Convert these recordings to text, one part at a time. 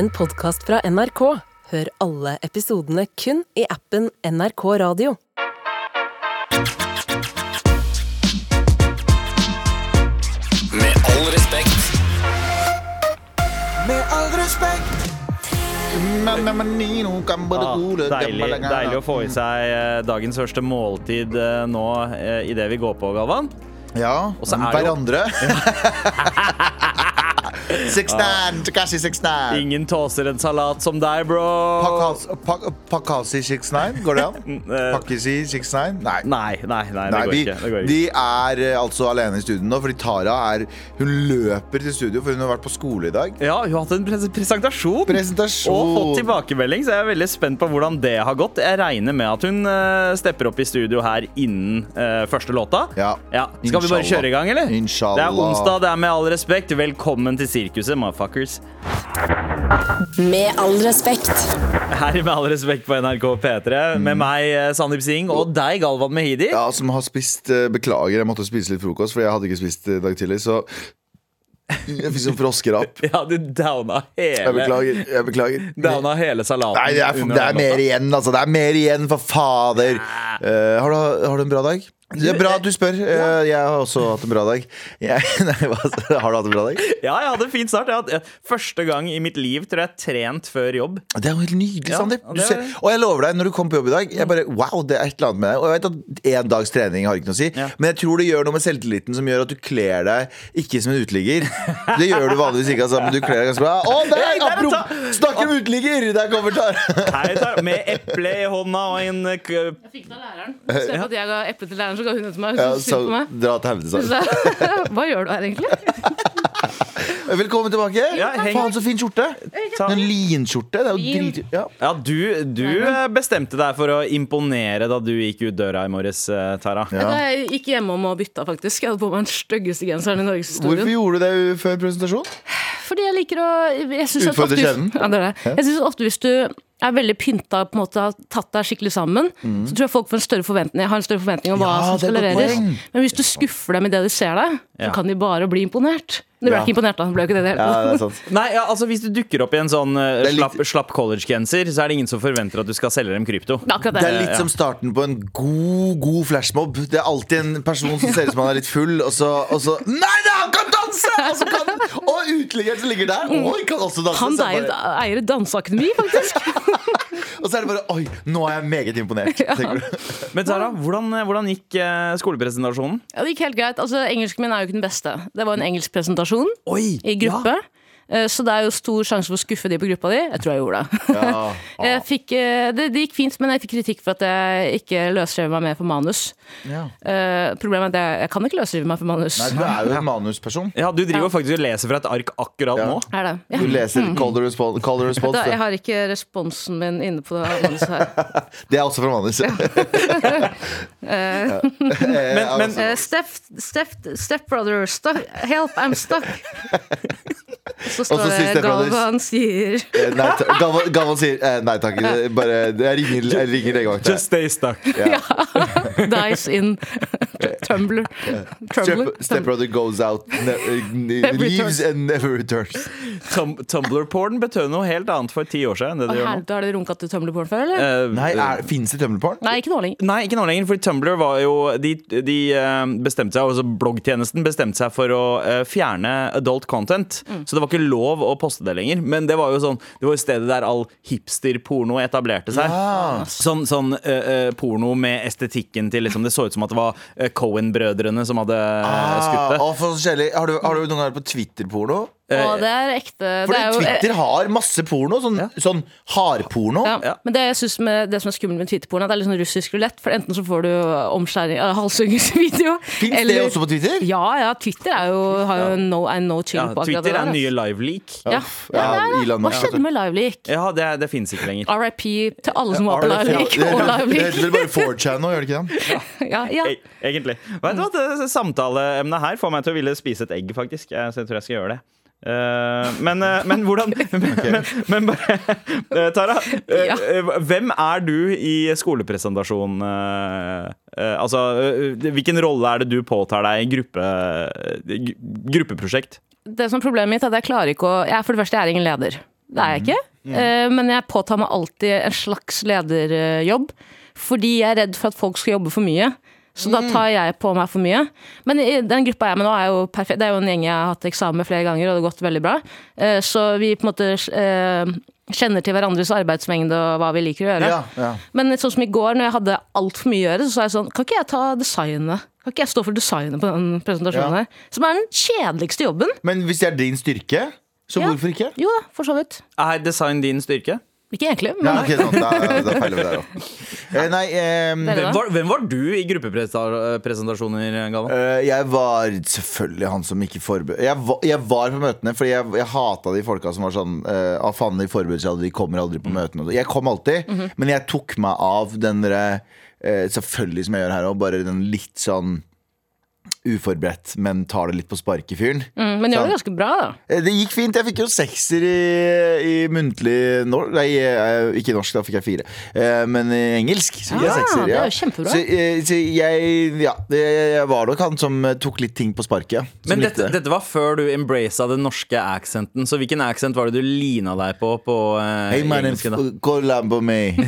en podkast fra NRK. Hør alle episodene kun i appen NRK Radio. Med all respekt. Med all respekt. Ah, deilig, deilig å få i seg eh, dagens første måltid eh, nå I idet vi går på, Galvan. Ja, er hverandre. Six nine, Takashi six nine. Ingen tåser en salat som deg, bro. Pakas- Pak- Pakasi six nine, går det an? Pakkisi Pakisi six nine? Nei. Nei, nei, nei, det Nei, går ikke. Det går ikke. de er eh, altså alene i studio nå, fordi Tara er Hun løper til studio, for hun har vært på skole i dag. Ja, hun har hatt en pres presentasjon. Presentasjon. Og fått tilbakemelding, så jeg er veldig spent på hvordan det har gått. Jeg regner med at hun eh, stepper opp i studio her innen eh, første låta. Ja. Skal vi bare Inshallah. kjøre i gang, eller? Inshallah. Det er onsdag, det er med all respekt. Velkommen til sirkuset, motherfuckers. Med all respekt. Her Med all respekt på NRK P3 med meg, eh, Sandeep Singh, og deg, Galvan Mehidi. Ja, som har spist eh, Beklager, jeg måtte spise litt frokost, for jeg hadde ikke spist i dag tidlig. Så jeg fikk sånn froskerapp. Ja, du downa Jeg hele, beklager. jeg beklager downa hele salaten. Nei, det er, det er mer igjen, altså. Det er mer igjen, for fader. Uh, har, du, har du en bra dag? Det er bra at du spør. Eh, jeg har også hatt en bra dag. Jeg, nei, hva, har du hatt en bra dag? Ja, jeg hadde en fin start. Jeg hadde, eh, første gang i mitt liv tror jeg trent før jobb. Det er jo helt nydelig, Ja, Sandeep. er- Og jeg lover deg, når du kom på jobb i dag Jeg bare, wow, det er et eller annet med deg Og jeg vet at en dags trening har ikke noe å si Ja. Men jeg tror det gjør noe med selvtilliten Som gjør at du kler deg ikke som en uteligger Det gjør du vanligvis ikke altså, Men du kler deg ganske bra Å, der! Hey, der Apropos, ta- snakker om uteligger Der kommer Tara Hei, Tar. med eple i hånda og en eh, Jeg fikk det av læreren. I på at jeg ga eple til læreren, så ga hun det til meg. ja, Så på meg. Dra til helvete sa. Hva gjør du her, egentlig? Velkommen tilbake Ja, Faen, så fin skjorte En linskjorte Det er jo drit ja. Ja, du, du eh, bestemte deg for å imponere da du gikk ut døra i morges, eh, Tara. Ja. Jeg gikk hjemom og bytta, faktisk. Jeg hadde på meg den styggeste genseren i Hvorfor gjorde du det før presentasjon? Fordi jeg liker å jeg synes Utfordre kjeden? Ja, det er det. Jeg syns ofte hvis du er veldig pynta på en måte har tatt deg skikkelig sammen, så tror jeg folk får en større forventning har en større forventning om hva Mm. Ja, som skal leveres. Men hvis du skuffer dem i det de ser deg, så kan de bare bli imponert. De ble Ja. ikke imponert, da. det ble jo ikke det det Ja, det er sant Nei, ja, altså Hvis du dukker opp i en sånn uh, Det er litt- slapp, slapp collegegenser, så er det ingen som forventer at du skal selge dem krypto. Det er akkurat Det er det. litt som starten på en god god flashmob. Det er alltid en person som ser ut som han er litt full, og så, og så Nei, det, han kan danse! Og, så kan, og uteliggeren som ligger der, oi, kan også danse. Han eier, bare, eier et danseakademi, faktisk. og så er det bare Oi, nå er jeg meget imponert. Men Tara, hvordan, eh, hvordan gikk eh, skolepresentasjonen? Ja, det gikk helt greit. Altså, Engelsken min er jo ikke den beste. Det var en engelsk presentasjon Oi! i gruppe. Eh, Så det er jo stor sjanse for å skuffe de på gruppa di. Jeg tror jeg gjorde det. Ja. Jeg fikk, eh, det, det gikk fint, men jeg fikk kritikk for at jeg ikke løsrev meg mer for manus. Ja. Eh, problemet er at jeg, jeg kan ikke løsrive meg for manus. Nei, du er jo en manusperson. Ja, Du driver Ja. faktisk og leser fra et ark akkurat Ja. nå. Er det? Ja. Du leser Call the Response. Call the response Da, jeg har ikke responsen min inne på det manuset her. det er også fra manus. Men, men uh, Step, step, stepbrother, stuck, help, I'm stuck. Så står det. Galvan sier Eh, nei, ta- Galvan, Galvan sier eh, nei takk. Bare, jeg ringer, jeg ringer legevakta. just stay stuck. Dice in Tumblr. Tumblr. Stepbrother goes out, leaves and never returns. Tum Tumblr-porn betød noe helt annet for ti år siden. Det det her. Har dere runka til Tumblr-porn før, eller? Uh, Nei, er, Fins det tømmerporn? Nei, ikke nå lenger. Nei, ikke nå lenger, fordi Tumblr var jo De, de eh, bestemte seg, altså bloggtjenesten bestemte seg for å eh, fjerne adult content. Så det var ikke lov å poste det lenger. Men det var jo sånn Det var jo stedet der all hipster-porno etablerte seg. Ja. Sånn, sånn uh, uh, porno med estetikken til liksom, Det så ut som at det var uh, Cohen-brødrene som hadde uh, skutt Ah, det. kjedelig. har, du, har du noen gang vært på Twitter-porno? Å, det er ekte. For det er jo, Twitter har masse porno. Sånn, sånn hardporno. ja, Ja. Men det jeg synes med, det som er skummelt med Twitter-porno, er at det er litt sånn russisk rulett. For enten så får du omskjæring uh, halshuggingsvideo Fins det også på Twitter? Ja, ja. Twitter er jo, har jo no, er no chill Ja, på akkurat Twitter det er der. nye live-leak. Ja. Ja, Ja. Elon Hva skjedde med Liveleak? Ja, det, det fins ikke lenger. RIP til alle som var på Ja, Liveleak Det heter det heter vel bare 4chan nå, gjør det ikke det? Ja, ja. E egentlig. Vet du hva, det Samtaleemnet her får meg til å ville spise et egg, faktisk. Så jeg tror jeg skal gjøre det. Eh, men, eh, men hvordan Men, men, bare eh, Tara, Ja. hvem er du i skolepresentasjon? altså, hvilken rolle er det du påtar deg i gruppe, gruppeprosjekt? Det som er Problemet mitt er at jeg klarer ikke å jeg For det første, jeg er ingen leder. det er jeg ikke. Eh, men jeg påtar meg alltid en slags lederjobb. Fordi jeg er redd for at folk skal jobbe for mye. Så da tar jeg på meg for mye. Men i den gruppa jeg er med nå, er jo perfekt. Det er jo en gjeng jeg har hatt eksamen med flere ganger, og det har gått veldig bra. Eh, Så vi på en måte eh, kjenner til hverandres arbeidsmengde og hva vi liker å gjøre. Ja, ja. Men sånn som i går, når jeg hadde altfor mye å gjøre, så sa jeg sånn Kan ikke jeg ta designet? Kan ikke jeg stå for designet på den presentasjonen Ja. her? Som er den kjedeligste jobben. Men hvis det er din styrke, så Ja. hvorfor ikke? Jo da, for så vidt. Er design din styrke? Ikke egentlig, Ja, men ok, sånn, da, da feiler vi der òg. Eh, nei, ehm, Hvem var, hvem var du i gruppepresentasjoner, Galvan? eh, jeg var selvfølgelig han som ikke forberedte jeg, var- jeg var på møtene, fordi jeg, jeg hata de folka som var sånn uh, ah, faen, de forbereder seg aldri, de kommer aldri på møtene. Jeg kom alltid, men jeg tok meg av den derre eh, Selvfølgelig som jeg gjør her òg, bare den litt sånn uforberedt, men tar det litt på sparket-fyren. mm, Men gjør det ganske bra, da. Eh, Det gikk fint. Jeg fikk jo sekser i, i muntlig norsk Nei, eh, ikke norsk, da fikk jeg fire. Eh, Men i engelsk så fikk jeg Ja, sekser. det er jo kjempebra. Så, så jeg, ja, jeg var nok han som tok litt ting på sparket. Men dette, det. dette var før du embracet den norske accenten. Så hvilken accent var det du lina deg på på uh, hey, mannen, engelsken? da? kolla på meg.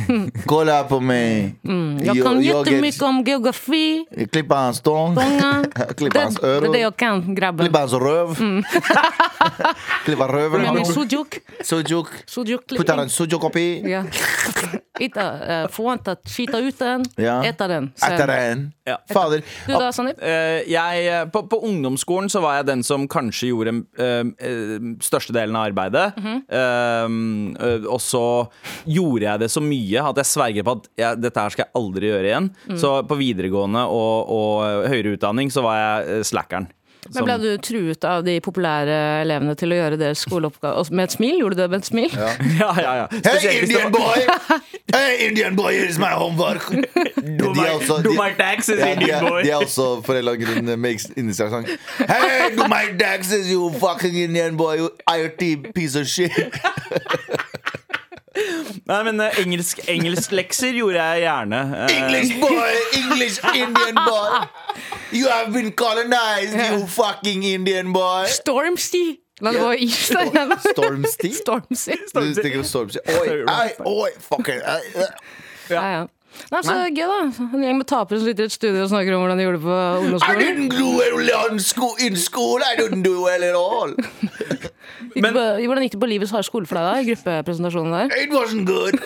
Kolla på meg. Jeg kan jag mye om geografi. Klippa hans Klippa Det, hans det är det jeg kan, grabben. Klippa hans røv Klippa røven. min sujuk. Sujuk. Sujuk Putta en sujuk oppi. Ja. Eh, få å skita ut den, Ja. äta den. Etter en. Ja. Fader. Du da, Sandeep? Eh, jeg, på, på ungdomsskolen så var jeg den som kanskje gjorde uh, størstedelen av arbeidet. Mhm. Eh, uh, og så gjorde jeg det så mye at jeg sverger på at jeg, dette her skal jeg aldri gjøre igjen. Mm. Så på videregående og, og høyere utdanning så var jeg eh, slackeren. Men ble du truet av de populære elevene til å gjøre deres skoleoppgave med et smil? Gjorde du det med et smil? ja, ja, ja. Hey hvis det Indian boy! Hey Indian boy, here's my homework! Do my, also, do my taxes, Ja, Indian er, boy. de er også for en eller annen grunn med indisk. Hey, do my taxes, you fucking Indian boy, you IRT piece of shit. Nei, men uh, engelsk, engelsklekser gjorde jeg gjerne. Uh, English boy, English Indian boy. You have been colonized, you fucking Indian boy. Stormsty! La det gå is der. Stormsty? Stormsty. Stormsty? Oi, oi, fucker. ei. Ja, ja. Nei, så gøy, da. En gjeng med tapere som sitter i et studio og snakker om hvordan de gjorde det på I ungdomsskolen. didn't do well school, in school. I didn't do well at all. Gikk det på- Hvordan gikk det på Livets harde skole for deg, da? I gruppepresentasjonen der? It wasn't good.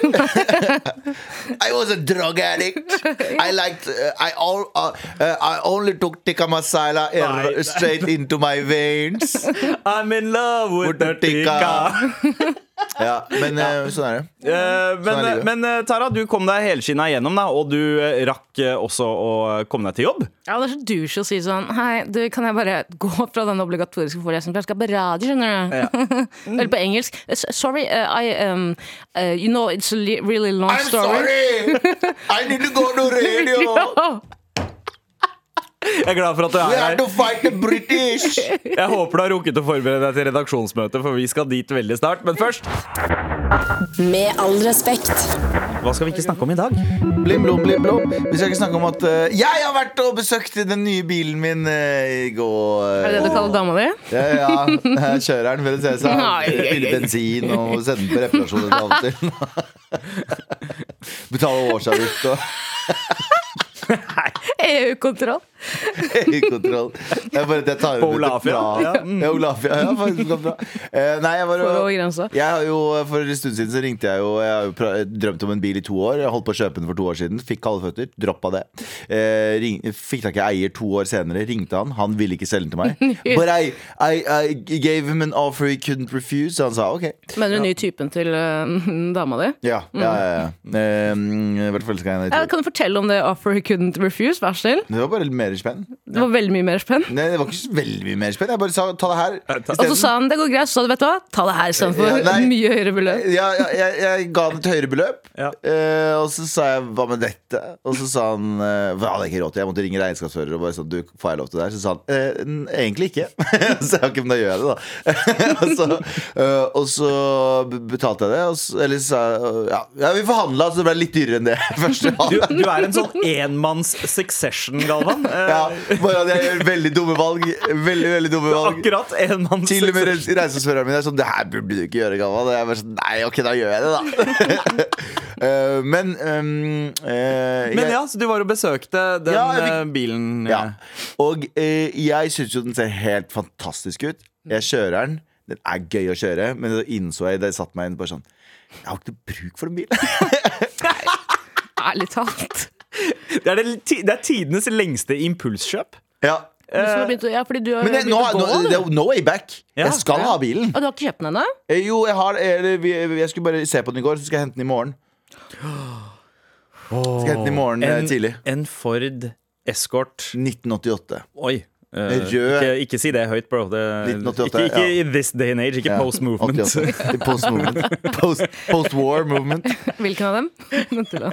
I was a drug addict. I liked. Uh, I all. Uh, uh, I only took tikka masala Nei, straight into my veins. I'm in love with With the the tikka. tikka. Ja, men ja. sånn er det. Eh, Sånn men, er men eh, Tara, du kom deg helskinna igjennom, da, og du eh, rakk eh, også å komme deg til jobb. Ja, det er så douche å si sånn Hei, du, kan jeg bare gå fra den obligatoriske forelesningen, for jeg skal på radio, skjønner du? Eller på engelsk. Sorry, uh, I um, uh, You know, it's a really long I'm story. sorry. I need to go to radio. Jeg er glad for at du We er her. to fight the British. Jeg håper du har rukket å forberede deg til redaksjonsmøte, for vi skal dit veldig snart. Men først, Med all respekt. hva skal vi ikke snakke om i dag? Blim, blom, blim, blom. Vi skal ikke snakke om at uh, jeg har vært og besøkt den nye bilen min uh, i går. Er det det du kaller dama di? Ja, ja. Jeg kjører den for å se seg. Ai. Fylle bensin og sende den på reparasjon av og til. Betale årsavgift og EU-kontroll. EU-kontroll. Det er bare at jeg tar Olafia. Ja, mm. Ja, Olafia. Ja, faktisk bra. Eh, nei, jeg bare jeg har jo, For en stund siden så ringte jeg jo Jeg har jo drømt om en bil i to år. Jeg holdt på å kjøpe den for to år siden. Fikk kalde føtter. Droppa det. Eh, ring, fikk tak i eier to år senere. Ringte han. Han ville ikke selge den til meg. But I, I, I gave him an offer he couldn't refuse. Så han sa OK. Mener du ny typen til uh, dama di? Ja, ja, ja, ja. Eh, hvert fall skal jeg Ja, kan du fortelle om det offer he couldn't refuse? Vær så snill. Det var bare litt mer spenn. Det var veldig mye mer spenn. Nei, det var ikke så veldig mye mer spenn. Jeg bare sa ta det her. Og så sa han det går greit, så sa du vet du hva, ta det her istedenfor Ja, nei. mye høyere beløp. Ja, ja, jeg, jeg ga han et høyere beløp, Ja. uh, og så sa jeg hva med dette? Og så sa han uh, Hva hadde jeg ikke råd til? Jeg måtte ringe regnskapsfører og bare sånn Du, får jeg lov til det her? Så sa han uh, egentlig ikke. så jeg, ok, men da gjør jeg det, da. og, så, uh, og så betalte jeg det, og så, eller sa ja, ja, vi forhandla, så det ble litt dyrere enn det første. Du, du er en sånn enmanns succession, Galvan. Ja, bare at jeg gjør veldig dumme valg. Veldig, veldig dumme valg. Akkurat en mann Til og med reis- reisesføreren min er sånn Det her burde du ikke gjøre, Galvan. Og jeg bare sånn Nei, ok, da gjør jeg det, da. uh, men um, uh, Men jeg- ja, så du var og besøkte den Ja, fikk- eh, bilen. Ja. Og uh, jeg syns jo den ser helt fantastisk ut. Jeg kjører den. Den er gøy å kjøre, men så innså jeg da jeg satte meg inn bare sånn Jeg har ikke noe bruk for en bil. Ærlig talt. Det, er det, det er tidenes lengste impulskjøp. ja. Du som har begynt ja, fordi du har Men nå, gå. nå, det er no way back. Ja. Jeg skal ha bilen. Og du har ikke kjøpt den ennå? Eh, Jo, jeg har jeg, vi, Jeg skulle bare se på den i går, så skal jeg hente den i morgen. Skal jeg hente den i morgen eh, En, tidlig. en Ford Escort 1988. Oi. Rød. ikke, ikke si det høyt, bro. Det, 1988, ikke ikke ja. i this day and age. Ikke Ja, post movement. Post movement. Post, post-war movement. Hvilken av dem? den, til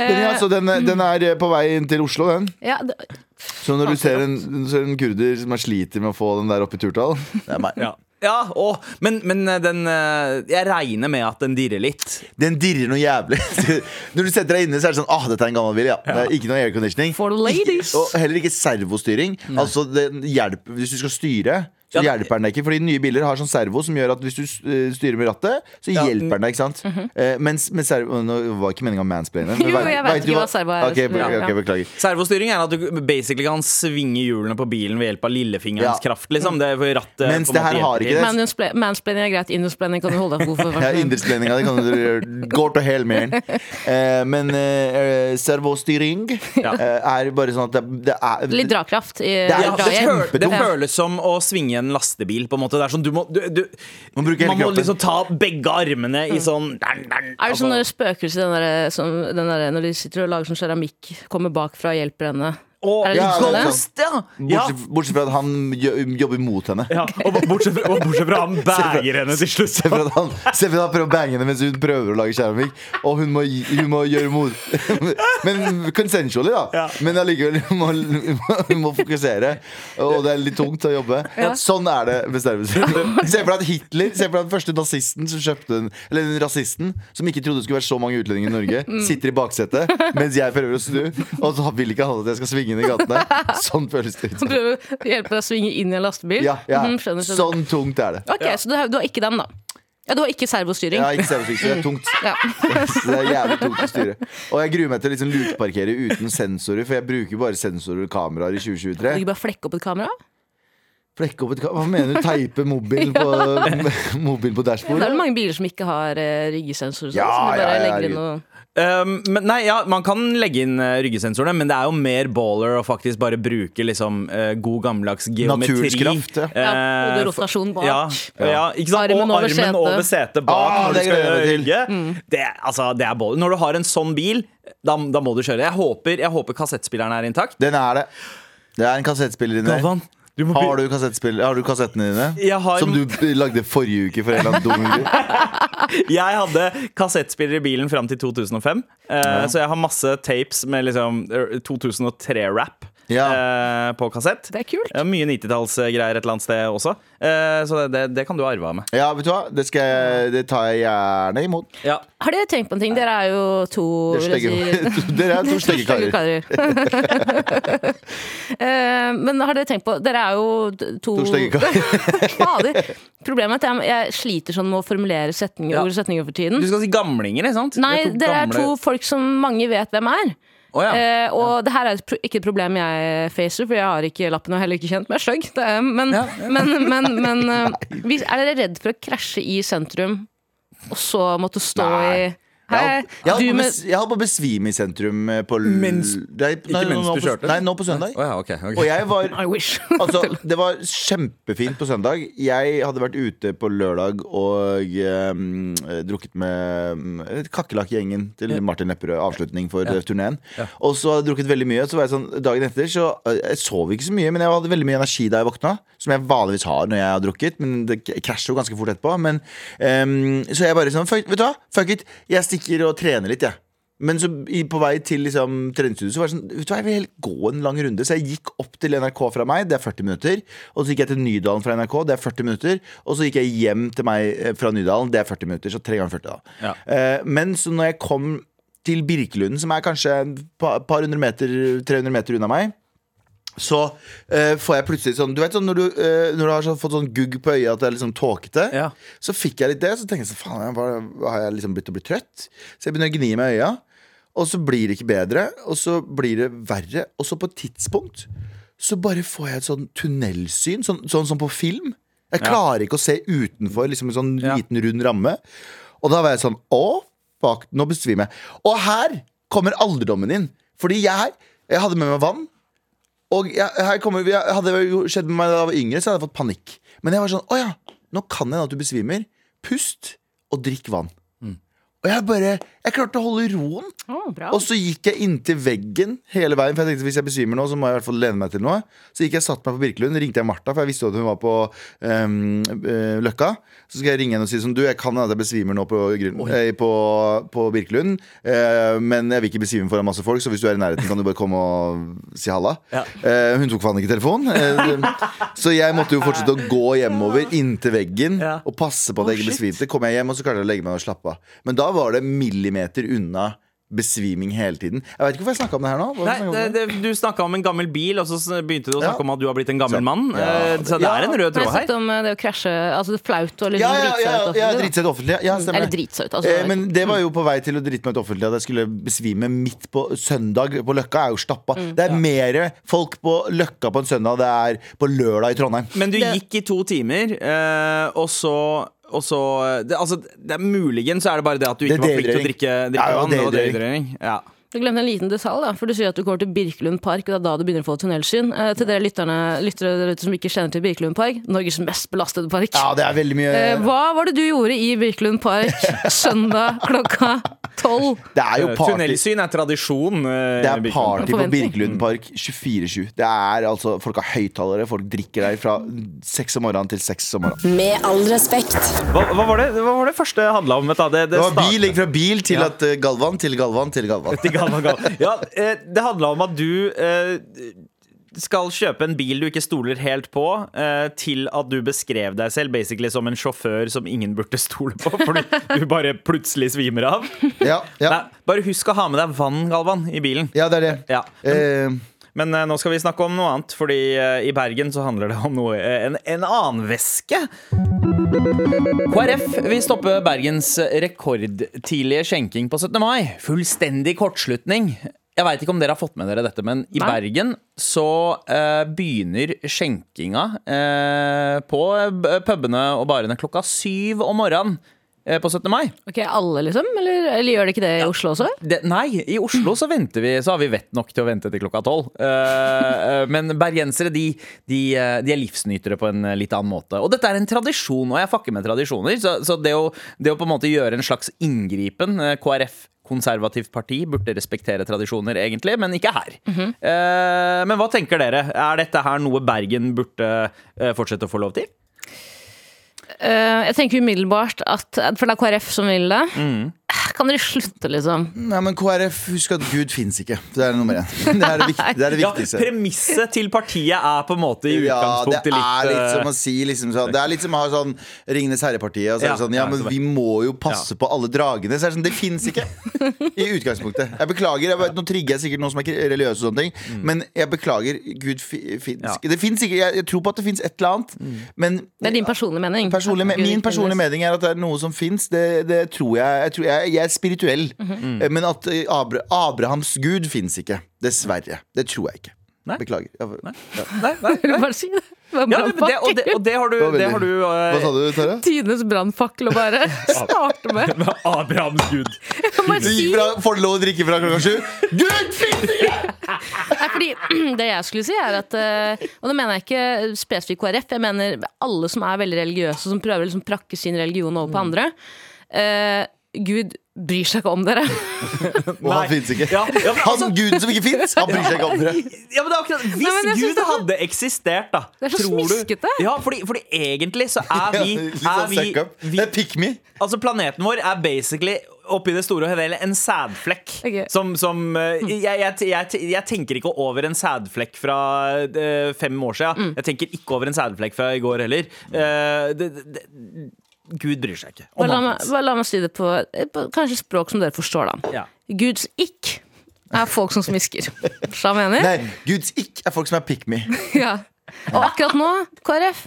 ja, så den, den er eh, på vei inn til Oslo, den. Ja, det, Så når du ser en, ser en kurder som er sliter med å få den der opp i turtall Det er meg. Ja. Ja, å, men, men eh, den eh, Jeg regner med at den dirrer litt. Den dirrer noe jævlig. Når du setter deg inne, så er det sånn ah, dette er en gammel bil. Ja. Det er ikke noe airconditioning. For the ladies. Og heller ikke servostyring. Altså det hjelper, Hvis du skal styre, så Ja, hjelper den deg ikke. Fordi nye biler har sånn servo som gjør at hvis du eh, styrer med rattet, så Ja. hjelper den deg. ikke sant? Eh, mens med servo Nå var ikke meninga å mansplaine. men Mhm. Jo, jeg vet ikke hva servo er. Ok, be- Ja, ja. beklager. Servostyring er at du basically kan svinge hjulene på bilen ved hjelp av lillefingerens Ja. kraft. Liksom. Det er for rattet Mens det måte her har ikke det. Mansplaining er greit, indersplaining kan du holde deg god for. Ja, indersplaininga kan du gjøre. Går til hel mer. Eh, men eh, servostyring Ja. eh, er bare sånn at det, det er Litt drakraft i Det er det, det føles som å svinge en lastebil. på en måte Det er sånn, du må, du, du, Man man må liksom ta begge armene i sånn Er det sånn altså, spøkelse den der, som, den der, når de sitter og lager sånn keramikk, kommer bakfra og hjelper henne? Er det Ja, er sånn? Ghost, ja! Bortsett, bortsett fra at han jobber mot henne. ja. Og, bortsett fra, og bortsett fra han bager henne til slutt. Se for at han, se for at han prøver å bange henne mens hun prøver å lage keramikk. Og hun må, hun må gjøre mot Men consensually, da. Ja. Men allikevel, hun må, hun må, fokusere. Og det er litt tungt å jobbe. Sånn er det med servostyring. Se for deg at Hitler Se for deg den første nazisten som kjøpte den Eller den rasisten som ikke trodde det skulle være så mange utlendinger i Norge, sitter i baksetet mens jeg prøver å snu, og så vil ikke han at jeg skal svinge i gatene. Sånn føles det ut. Som prøver å hjelpe deg å svinge inn i en lastebil? Ja, ja. Mm, skjønner, skjønner. Sånn tungt er det. Ok, Så du har, du har ikke den, da? Ja, Du har ikke servostyring? Ja, ikke servostyring, så det er tungt. Ja. Det er jævlig tungt å styre. Og jeg gruer meg til å liksom lukeparkere uten sensorer, for jeg bruker bare sensorer og kameraer i Kan 2023. du ikke bare flekke opp et kamera? Flekke opp et kamera? Hva mener du? Teipe mobilen på, mobilen på Det er dashbordet? vel mange biler som ikke har uh, ryggesensor, og sånn, Ja, bare ja, ja, Um, men nei, ja, Man kan legge inn uh, ryggesensorene, men det er jo mer baller å faktisk bare bruke liksom, uh, god gammeldags geometri. Naturens kraft, ja. Ja, og Eh, rotasjon bak. Ja, ja, ikke sant? Armen og armen sete. over setet bak Ah, når du det skal jeg meg Det, altså, det er baller. Når du har en sånn bil, da, da må du kjøre. Jeg håper, jeg håper kassettspilleren er intakt. Den er det. Det er en kassettspiller inni der. Du må Har du, har du kassettene dine? Har- Som du lagde forrige uke for en eller annen dum? Jeg hadde kassettspiller i bilen fram til 2005. eh, Så jeg har masse tapes med liksom 2003-rap Ja. eh, på kassett. Det er kult. Ja, mye 90-tallsgreier et eller annet sted også. Eh, så det, det, det kan du arve av meg. Ja, vet du hva? Det, skal jeg, det tar jeg gjerne imot. Ja. Har dere tenkt på en ting? Dere er jo to Dere er to stygge karer. Eh, Men har dere tenkt på Dere er jo to, To stygge karer. Problemet er at jeg, jeg sliter sånn med å formulere setninger, Ja. ord og setninger for tiden. Du skal si gamlinger, ikke sant? Nei, dere er to folk som mange vet hvem er. Å, ja. Eh, og det her er ikke et problem jeg facer, for jeg har ikke lappen og heller ikke kjent meg stygg. Men, Ja, men, men, men eh, er dere redd for å krasje i sentrum, og så måtte stå Nei. i Hei, Jeg holdt- jeg på bes- jeg holdt på å besvime i sentrum eh, på l- Mens- Nei, nei, ikke mens du på- kjørte? Nei, nå på søndag. Oh, ja, okay, okay. Og jeg var I wish. Altså, det var kjempefint på søndag. Jeg hadde vært ute på lørdag og um, drukket med um, Kakerlakkgjengen til Martin Lepperød. Avslutning for ja. turneen. Og så hadde jeg drukket veldig mye. Så var jeg sånn, dagen etter så eh, Jeg sov ikke så mye, men jeg hadde veldig mye energi da jeg våkna. Som jeg vanligvis har når jeg har drukket, men det krasjer jo ganske fort etterpå. Men, um, så jeg bare sånn fuck, Vet du hva? Fuck it. Jeg stikker og trener litt, jeg. Men så i, på vei til liksom, treningsstudio så var det sånn Vet du hva, jeg vil gå en lang runde. Så jeg gikk opp til NRK fra meg, det er 40 minutter. Og så gikk jeg til Nydalen fra NRK, det er 40 minutter. Og så gikk jeg hjem til meg eh, fra Nydalen, det er 40 minutter. Så tre ganger 40, da. Ja. Eh, men så når jeg kom til Birkelunden, som er kanskje et par, par hundre meter, 300 meter unna meg så uh, får jeg plutselig sånn Du vet sånn når du, uh, når du har sånn, fått sånn gugg på øyet at det er liksom tåkete, Ja. så fikk jeg litt det. Så tenkte jeg sånn, faen, hva har jeg liksom begynt å bli trøtt? Så jeg begynner å gni meg i øya, og så blir det ikke bedre, og så blir det verre. Og så på et tidspunkt så bare får jeg et sånn tunnelsyn, sånn, sånn som på film. Jeg klarer ikke å se utenfor liksom en sånn Ja. liten, rund ramme. Og da var jeg sånn Å, fuck, nå besvimer jeg. Og her kommer alderdommen inn. Fordi jeg, jeg hadde med meg vann. Og jeg, her kommer, vi- hadde det skjedd med meg da jeg var yngre, så hadde jeg fått panikk. Men jeg var sånn Å ja, nå kan jeg at du besvimer. Pust og drikk vann. Og jeg bare Jeg klarte å holde roen. Oh. Og så gikk jeg inntil veggen hele veien. For jeg tenkte hvis jeg besvimer nå, så må jeg i hvert fall lene meg til noe. Så gikk jeg satt meg på Birkelund, ringte jeg Martha, for jeg visste jo at hun var på um, uh, Løkka. Så skal jeg ringe henne og si sånn Du, jeg kan hende jeg besvimer nå på, grunn, eh, på, på Birkelund, eh, men jeg vil ikke besvime foran masse folk, så hvis du er i nærheten, kan du bare komme og si halla. Ja. Eh, hun tok faen ikke telefonen. Eh, så jeg måtte jo fortsette å gå hjemover inntil veggen Ja. og passe på at jeg ikke besvimte. Kom jeg hjem, og så klarte jeg å legge meg og slappe av. Men da var det millimeter unna besviming hele tiden. Jeg vet ikke hvorfor jeg snakka om det her nå. Nei, det, det, du snakka om en gammel bil, og så begynte du å snakke Ja. om at du har blitt en gammel Så- mann. Ja. Eh, Så det Ja. er en rød jeg tråd her. snakket om eh, det å krasje Altså det er flaut å liksom ja, ja, drite ja, seg ut ja, offentlig. drite seg ut offentlig. Ja, stemmer Eller det. drite seg ut. Altså, Eh, men det var jo på vei til å drite meg ut offentlig at jeg skulle besvime midt på søndag på Løkka. er jo stappa. Mm. Det er mer folk på Løkka på en søndag det er på lørdag i Trondheim. Men du gikk i to timer, eh, og så og så, det, altså, det er Muligens så er det bare det at du ikke var flink til å drikke, drikke Ja, vann. Dehydrering. dehydrering. Ja. Du glemte en liten detalj, da, for du sier at du går til Birkelund park. Og det er da du begynner å få tunnelsyn. Eh, til dere lytterne, lyttere der ute som ikke kjenner til Birkelund park, Norges mest belastede park. Ja, det er veldig mye Eh, hva var det du gjorde i Birkelund park søndag klokka tolv? Det er jo Eh, party. Tunnelsyn er tradisjon. eh, Det er party på Birkelund park 24-7. Det er altså, Folk har høyttalere, folk drikker der fra seks om morgenen til seks om morgenen. Med all respekt. Hva, hva, var det, hva var det første handla om? Det, det, Det var bil, gikk fra bil til Ja. at uh, Galvan til Galvan til Galvan. Til Galvan. Ja, eh, det handla om at du eh, skal kjøpe en bil du ikke stoler helt på, eh, til at du beskrev deg selv basically som en sjåfør som ingen burde stole på, fordi du bare plutselig svimer av. Ja, ja. Nei, bare husk å ha med deg vann, Galvan, i bilen. ja, det er det. Ja. Eh, Men eh, nå skal vi snakke om noe annet, fordi i Bergen så handler det om noe en, en annen væske. KrF vil stoppe Bergens rekordtidlige skjenking på 17. mai. Fullstendig kortslutning. Jeg veit ikke om dere har fått med dere dette, men i Nei. Bergen så eh, begynner skjenkinga eh, på eh, pubene og barene klokka syv om morgenen på 17. mai. Ok, Alle, liksom? Eller, eller gjør det ikke det i Oslo også? Det, nei, i Oslo så venter vi Så har vi vett nok til å vente til klokka tolv. Eh, eh, men bergensere de, de, eh, de er livsnytere på en eh, litt annen måte. Og dette er en tradisjon, og jeg fucker med tradisjoner. Så, så det, å, det å på en måte gjøre en slags inngripen eh, KrF konservativt parti burde respektere tradisjoner, egentlig, men ikke her. Eh, men hva tenker dere? Er dette her noe Bergen burde uh, fortsette å få lov til? Eh, jeg tenker umiddelbart at For det er KrF som vil det. Mm. Kan dere slutte, liksom? nei, men KrF, husk at Gud fins ikke. Det er nummer én. Det er det, viktig, det, er det Ja, viktigste. Premisset til partiet er på en måte i utgangspunktet litt Ja, det er litt litt som eh, å si liksom, sånn, Det er litt som å ha sånn Ringenes herre-partiet. Og så er det sånn, ja, ja, men vi må jo passe på alle dragene. Så er det sånn, det fins ikke! I utgangspunktet. Jeg beklager. Jeg, vet, nå trigger jeg sikkert noen som er religiøse, og sånne ting men jeg beklager. Gud fins Mm. Ja. Mm. ikke. Det finnes ikke. Jeg, jeg tror på at det fins et eller annet, men Det er din personlige mening. Personlig, min personlige mening er at det er noe som fins. Det, det tror jeg. Jeg, tror jeg. Er spirituell. Mm -hmm. Men at eh, Abra Abrahams gud fins ikke. Dessverre. Det tror jeg ikke. Nei. Beklager. Ja, Nei, nei, nei. bare si det? Det Ja, det, og, det, og det har du, det har du uh, Hva sa du, Tara? Tidenes brannfakkel å bare starte med. Abrahams gud. Du gikk fra, får du lov å drikke fra klokka sju? Gud fins ikke! Fordi Det jeg skulle si, er at Og nå mener jeg ikke spesifikt KrF, jeg mener alle som er veldig religiøse, som prøver å liksom prakke sin religion over på andre. Uh, Gud bryr seg ikke om dere. Og han fins ikke. Ja, ja, men altså- Han guden som ikke fins, han bryr seg ikke om dere. Ja, men det er akkurat Hvis Nei, men Gud det hadde eksistert, da Det er så tror du- smiskete. Ja, fordi, fordi egentlig så er vi, ja, er sånn vi, vi Det er pick me. Altså Planeten vår er basically oppi det store og hele en sædflekk. Okay. Som, som eh, jeg, jeg, jeg, jeg tenker ikke over en sædflekk fra eh, fem år siden. Jeg tenker ikke over en sædflekk fra i går heller. Eh, det, det, det, Gud bryr seg ikke. Bare la, meg, bare la meg si det på, på kanskje språk som dere forstår, da. Ja. Guds ikk er folk som smisker. Hva mener? Nei, Guds ikk er folk som er pick me. Ja. Og akkurat nå, KrF,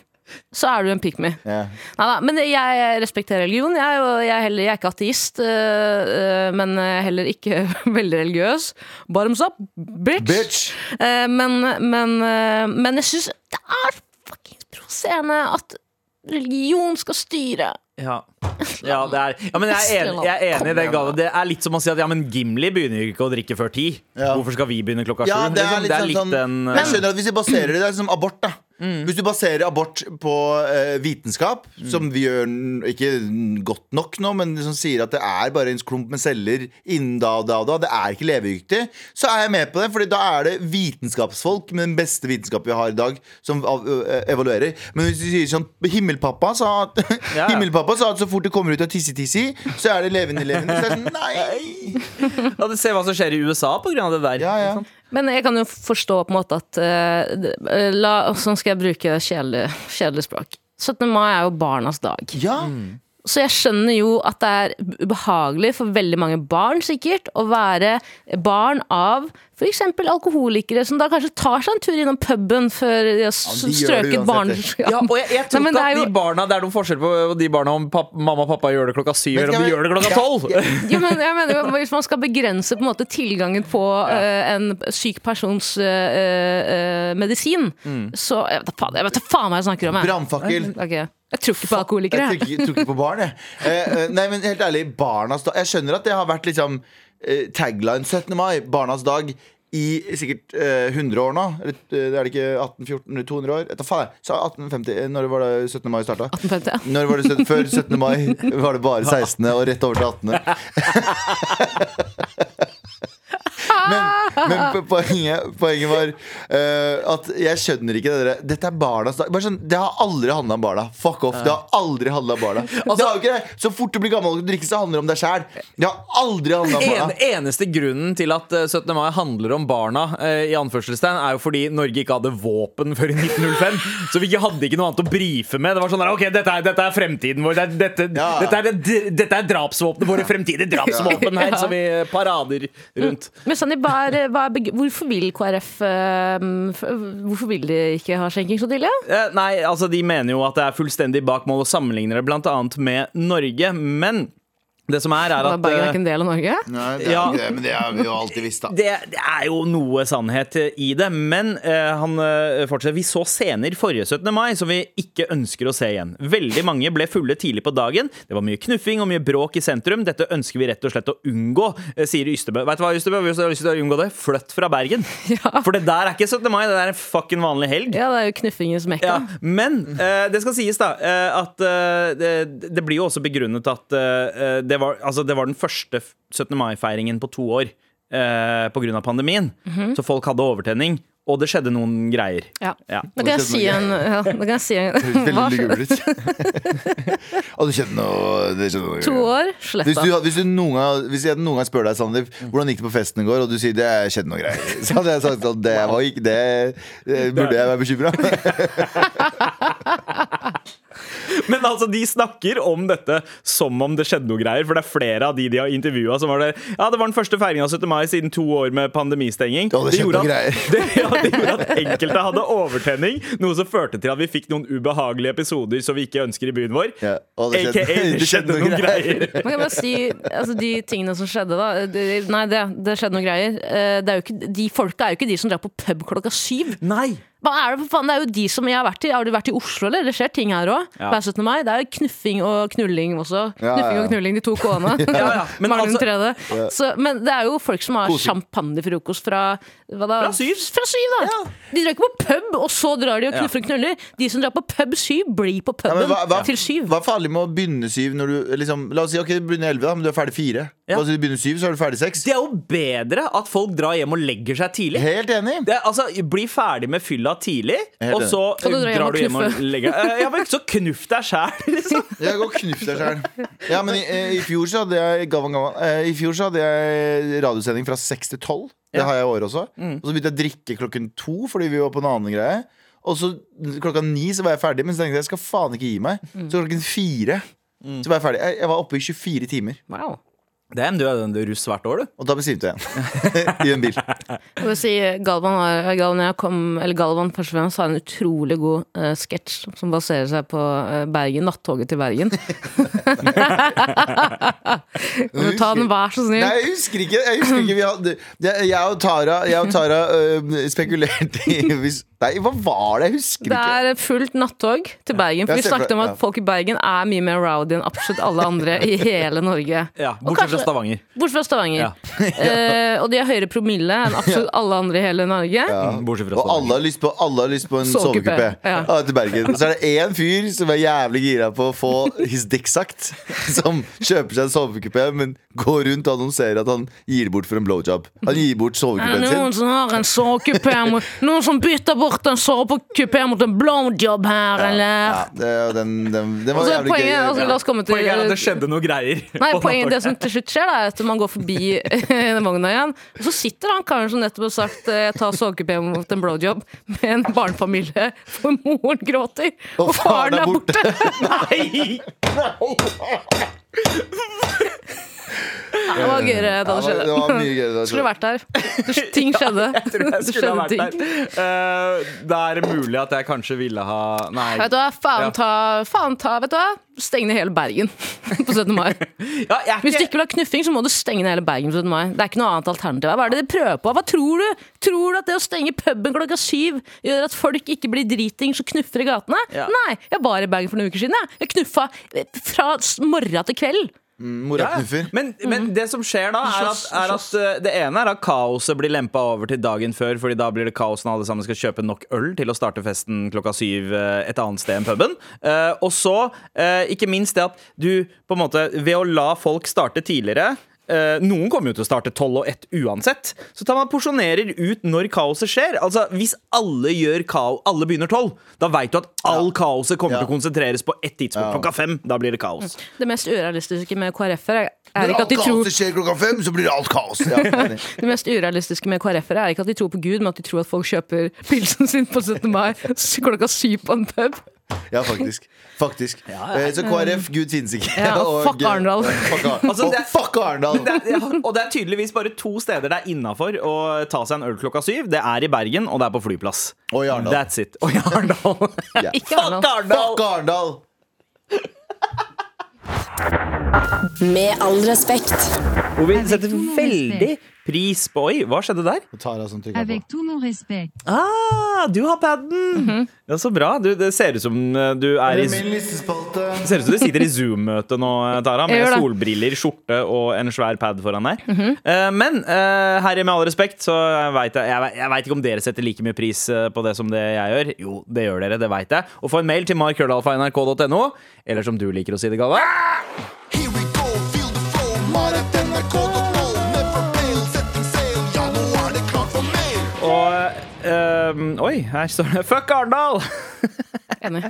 så er du en pick me. Ja. Neida, men jeg respekterer religion. Jeg er, jo, jeg er, heller, jeg er ikke ateist, øh, øh, men heller ikke veldig religiøs. Bottoms up, bitch! Bitch! Eh, men, men, eh, men jeg syns det er fuckings provoserende at religion skal styre. Ja. Ja, det er, ja, men jeg er enig, jeg er enig i det. Gale. Det er litt som å si at ja, men Gimli begynner ikke å drikke før ti. Ja. Hvorfor skal vi begynne klokka sju? Ja, det er liksom? litt, det er sånn, litt sånn, en Jeg skjønner at Hvis vi baserer det, det er liksom abort, da. Hvis du baserer abort på eh, vitenskap, som vi gjør ikke godt nok nå, men som sier at det er bare en klump med celler innen da og da og da, det er ikke levedyktig, så er jeg med på det. Fordi da er det vitenskapsfolk med den beste vitenskapen vi har i dag, som evaluerer. Men hvis du sier sånn Himmelpappa sa at Ja. Himmelpappa sa at så fort det kommer ut av tissi-tissi, så er det levende levende. Så er det sånn, nei! ja, du ser hva som skjer i USA på grunn av det der. Ja, ja. Men jeg kan jo forstå på en måte at uh, la, Sånn skal jeg bruke kjedelig, kjedelig språk. 17. mai er jo barnas dag. ja. Så jeg skjønner jo at det er ubehagelig for veldig mange barn sikkert å være barn av f.eks. alkoholikere som da kanskje tar seg en tur innom puben før de har Ja, strøket barn... Ja, og jeg, jeg tror Nei, ikke at jo- de barna Det er noen forskjell på de barna om papp, mamma og pappa gjør det klokka syv, eller om de gjør det klokka tolv. Ja, men jeg mener, Hvis man skal begrense på en måte tilgangen på uh, en syk persons uh, uh, medisin, Mm. så Jeg vet da faen, jeg vet faen hva jeg snakker om. Jeg. Brannfakkel. Okay. Jeg tror ikke på alkoholikere. Jeg tror ikke, på barn, jeg. Eh, nei, men helt ærlig, barna Jeg skjønner at det har vært liksom tagline 17. mai, barnas dag, i sikkert eh, 100 år nå. Eller eh, er det ikke 18-14, 200 år? Etter faen, jeg. 1850. eh, Når var det 17. mai starta? 1850, ja. Når var det, før 17. mai var det bare 16. og rett over til 18. Men, men poenget, poenget var uh, at jeg skjønner ikke det der Dette er barnas dag. Bare sånn, det har aldri handla om barna. Fuck off. Det har aldri handla om barna. det ikke. Så fort du blir gammel og drikker, så handler det om deg sjæl. Det har aldri handla om En, barna. eneste grunnen til at eh, 17. mai handler om barna, uh, i anførselstegn, er jo fordi Norge ikke hadde våpen før i 1905. Så vi hadde ikke noe annet å brife med. Det var sånn der, ok, dette er, dette er fremtiden vår. Det er, dette, Ja. dette er, dette er drapsvåpenet våre fremtidige drapsvåpen her, Ja. som vi parader rundt. Men Sandeep, hva er, hva er hvorfor vil KrF eh, Hvorfor vil de ikke ha skjenking så tidlig? Eh, nei, altså De mener jo at det er fullstendig bak mål og sammenligner det bl.a. med Norge. Men det som er, er at Bergen er eh, ikke en del av Norge? Nei, det er Ja. det, men det har vi jo alltid visst, da. det, det er jo noe sannhet i det, men uh, han eh, fortsetter. Vi så scener forrige 17. mai som vi ikke ønsker å se igjen. Veldig mange ble fulle tidlig på dagen. Det var mye knuffing og mye bråk i sentrum. Dette ønsker vi rett og slett å unngå, sier Ystebø. Vet du hva, Ystebø? Vi har lyst til å unngå det, flytt fra Bergen. For det der er ikke 17. mai, det der er en fucking vanlig helg. Ja, det er jo knuffingens mekka. Ja, men uh, det skal sies da uh, at det, det blir jo også begrunnet at det, var, altså, det var den første 17. mai-feiringen på to år eh, på grunn av pandemien. Så folk hadde overtenning, og det skjedde noen greier. Ja. Ja. Da kan jeg si en, ja, da kan jeg si en Veldig Hva? lugubre. Og du skjedde noe, det skjedde noe To år, Hvis du, hvis, du noen gang, hvis jeg noen gang spør deg Sandeep, hvordan gikk det på festen i går, og du sier det skjedde noe greier, så hadde jeg sagt at det, var ikke, det, det burde jeg være bekymra. Men altså, de snakker om dette som om det skjedde noe greier. For det er flere av de de har intervjua som var det Ja, det var den første feiringa av 17. mai siden to år med pandemistenging. Det skjedde gjorde noe at-. Det, ja, det gjorde at enkelte hadde overtenning, noe som førte til at vi fikk noen ubehagelige episoder som vi ikke ønsker i byen vår. Ja, det skjedde- AKA det skjedde noen greier. Man kan bare si altså, De tingene som skjedde, da. Det, nei, det, det skjedde noen greier. Eh, Det er jo ikke, de folka er jo ikke de som drar på pub klokka syv. Nei! Hva er det for faen? Det er jo de som jeg har vært i. Har du vært i Oslo, eller? Det skjer ting her òg. Ja. Hver 17. mai. Det er jo knuffing og knulling også. Ja, knuffing ja. og knulling, de to k-ene. Ja, ja. Men altså- tredje. Så, men det er jo folk som har champagnefrokost fra? Fra syv. Fra syv, da! De drar ikke på pub, og så drar de og knuffer og knuller. De som drar på pub syv, blir på puben hva, hva, til syv. hva er farlig med å begynne syv når du liksom La oss si ok, du begynner elleve, da, men du er ferdig fire. Ja. Oss du begynner syv, så er du ferdig seks. Det er jo bedre at folk drar hjem og legger seg tidlig. Helt enig. Det, er- altså, Bli ferdig med fylla tidlig, Helt og så og du drar, drar du hjem og legger Eh, Ja, men så knuff deg sjæl, liksom. Jeg går knuff deg sjæl. Ja, men i, eh, i fjor så hadde jeg gavan, gavan, eh, I fjor så hadde jeg radiosending fra seks til tolv. Det har jeg i år også. Og så begynte jeg å drikke klokken to fordi vi var på en annen greie. Og så klokka ni så var jeg ferdig, men så tenkte jeg jeg skal faen ikke gi meg. Så klokken fire så var jeg ferdig. Jeg, jeg var oppe i 24 timer. Wow. Damn, du er den du russ hvert år, du. Og da besvimte jeg igjen. I en bil. Jeg vil si Galvan, har, Galvan, jeg kom, eller Galvan først og fremst har en utrolig god uh, sketsj som baserer seg på uh, Bergen, nattoget til Bergen. Kan du ta den, vær så snill? Nei, jeg husker ikke. Jeg, husker ikke vi hadde, jeg, jeg og Tara, jeg og Tara uh, spekulerte i hvis, Nei, hva var det? Jeg husker Det ikke. er fullt nattog til Bergen. For vi snakket om at folk i Bergen er mye mer rowdy enn absolutt alle andre i hele Norge. Ja, Og Bortsett fra Stavanger. Bort fra Stavanger. Ja. Eh, og de har høyere promille enn absolutt alle andre i hele Norge. Mm, Bortsett fra Og alle har lyst på, alle har lyst på en Sovekupé, til Bergen. Så er det én fyr som er jævlig gira på å få his dick sagt. Som kjøper seg en sovekupé, men går rundt og annonserer at han gir bort for en blowjob. Han gir bort Er det noen som har en sovekupé Noen som bytter bort en sovekupé mot en blowjob her, eller? Ja, det, den, den, den var så jævlig poenget, gøy. altså, La oss komme til Poenget er at det skjedde noe greier. Nei, poenget, Det som til slutt skjer, da, er at man går forbi vogna igjen, og så sitter han karen som nettopp har sagt eh, 'jeg tar sovekupé mot en blowjob' med en barnefamilie, for moren gråter, og, faren er borte. Nei! Det var gøyere da det Ja, det skjedde. var mye gøy. da. Skulle vært der. Ting skjedde. Jeg tror jeg Det skulle ha vært ting. der. Uh, det er mulig at jeg kanskje ville ha Nei. Vet du hva, faen ta, faen ta Vet du hva? Steng ned hele Bergen på 17. mai. Ja, jeg er Hvis du ikke- ikke vil ha knuffing, så må du stenge ned hele Bergen på 17. mai. Det er ikke noe annet alternativ. Hva er det de prøver på? Hva tror du? Tror du at det å stenge puben klokka syv gjør at folk ikke blir dritings og knuffer i gatene? Ja. Nei, jeg var i Bergen for noen uker siden. Jeg, jeg knuffa fra morgen til kveld. Moraknuffer. Men, men det som skjer da, er at, er at uh, det ene er at kaoset blir lempa over til dagen før, Fordi da blir det kaos når alle sammen skal kjøpe nok øl til å starte festen klokka syv uh, et annet sted enn puben. Uh, og så, ikke minst det at du på en måte Ved å la folk starte tidligere noen kommer jo til å starte 12 og 1 uansett. Så tar man porsjonerer ut når kaoset skjer. Altså Hvis alle gjør kao, alle begynner 12, da veit du at all kaoset kommer Ja. til å konsentreres på ett tidspunkt. Klokka fem. Da blir det kaos. Det mest urealistiske med KrF-er er, er Når ikke at alt de tror kaoset skjer klokka fem, så blir det alt kaos. Ja. Det mest urealistiske med KrF-ere er ikke at de tror på Gud, men at de tror at folk kjøper pilsen sin på 17. mai klokka syv på en pub. Ja faktisk. faktisk. Eh, Så KrF, Gud finnes ikke. Ja, og fuck Arendal. Ar Altså, og fuck Arendal! ja, og det er tydeligvis bare to steder det er innafor å ta seg en øl klokka syv. Det er i Bergen, og det er på flyplass. Og i Arendal. That's it. Og i Arendal. Ja. Fuck Arendal. Fuck Arendal! Med all respekt. Hvor vi setter veldig pris på Oi, hva skjedde der? Tara som trykka på. Ah, du har paden! Ja, Så bra. Du, det ser ut som uh, du er i det ser ut som du sitter i Zoom-møte nå, Tara, med solbriller, skjorte og en svær pad foran deg. Eh, men uh, herre, med all respekt, så veit jeg Jeg, jeg vet ikke om dere setter like mye pris eh, på det som det jeg gjør. Jo, det gjør dere, det veit jeg. Og få en mail til markrøllalfa.nrk.no, eller som du liker å si det, Galva. Og eh, Oi, her står det 'Fuck Arendal'! Enig.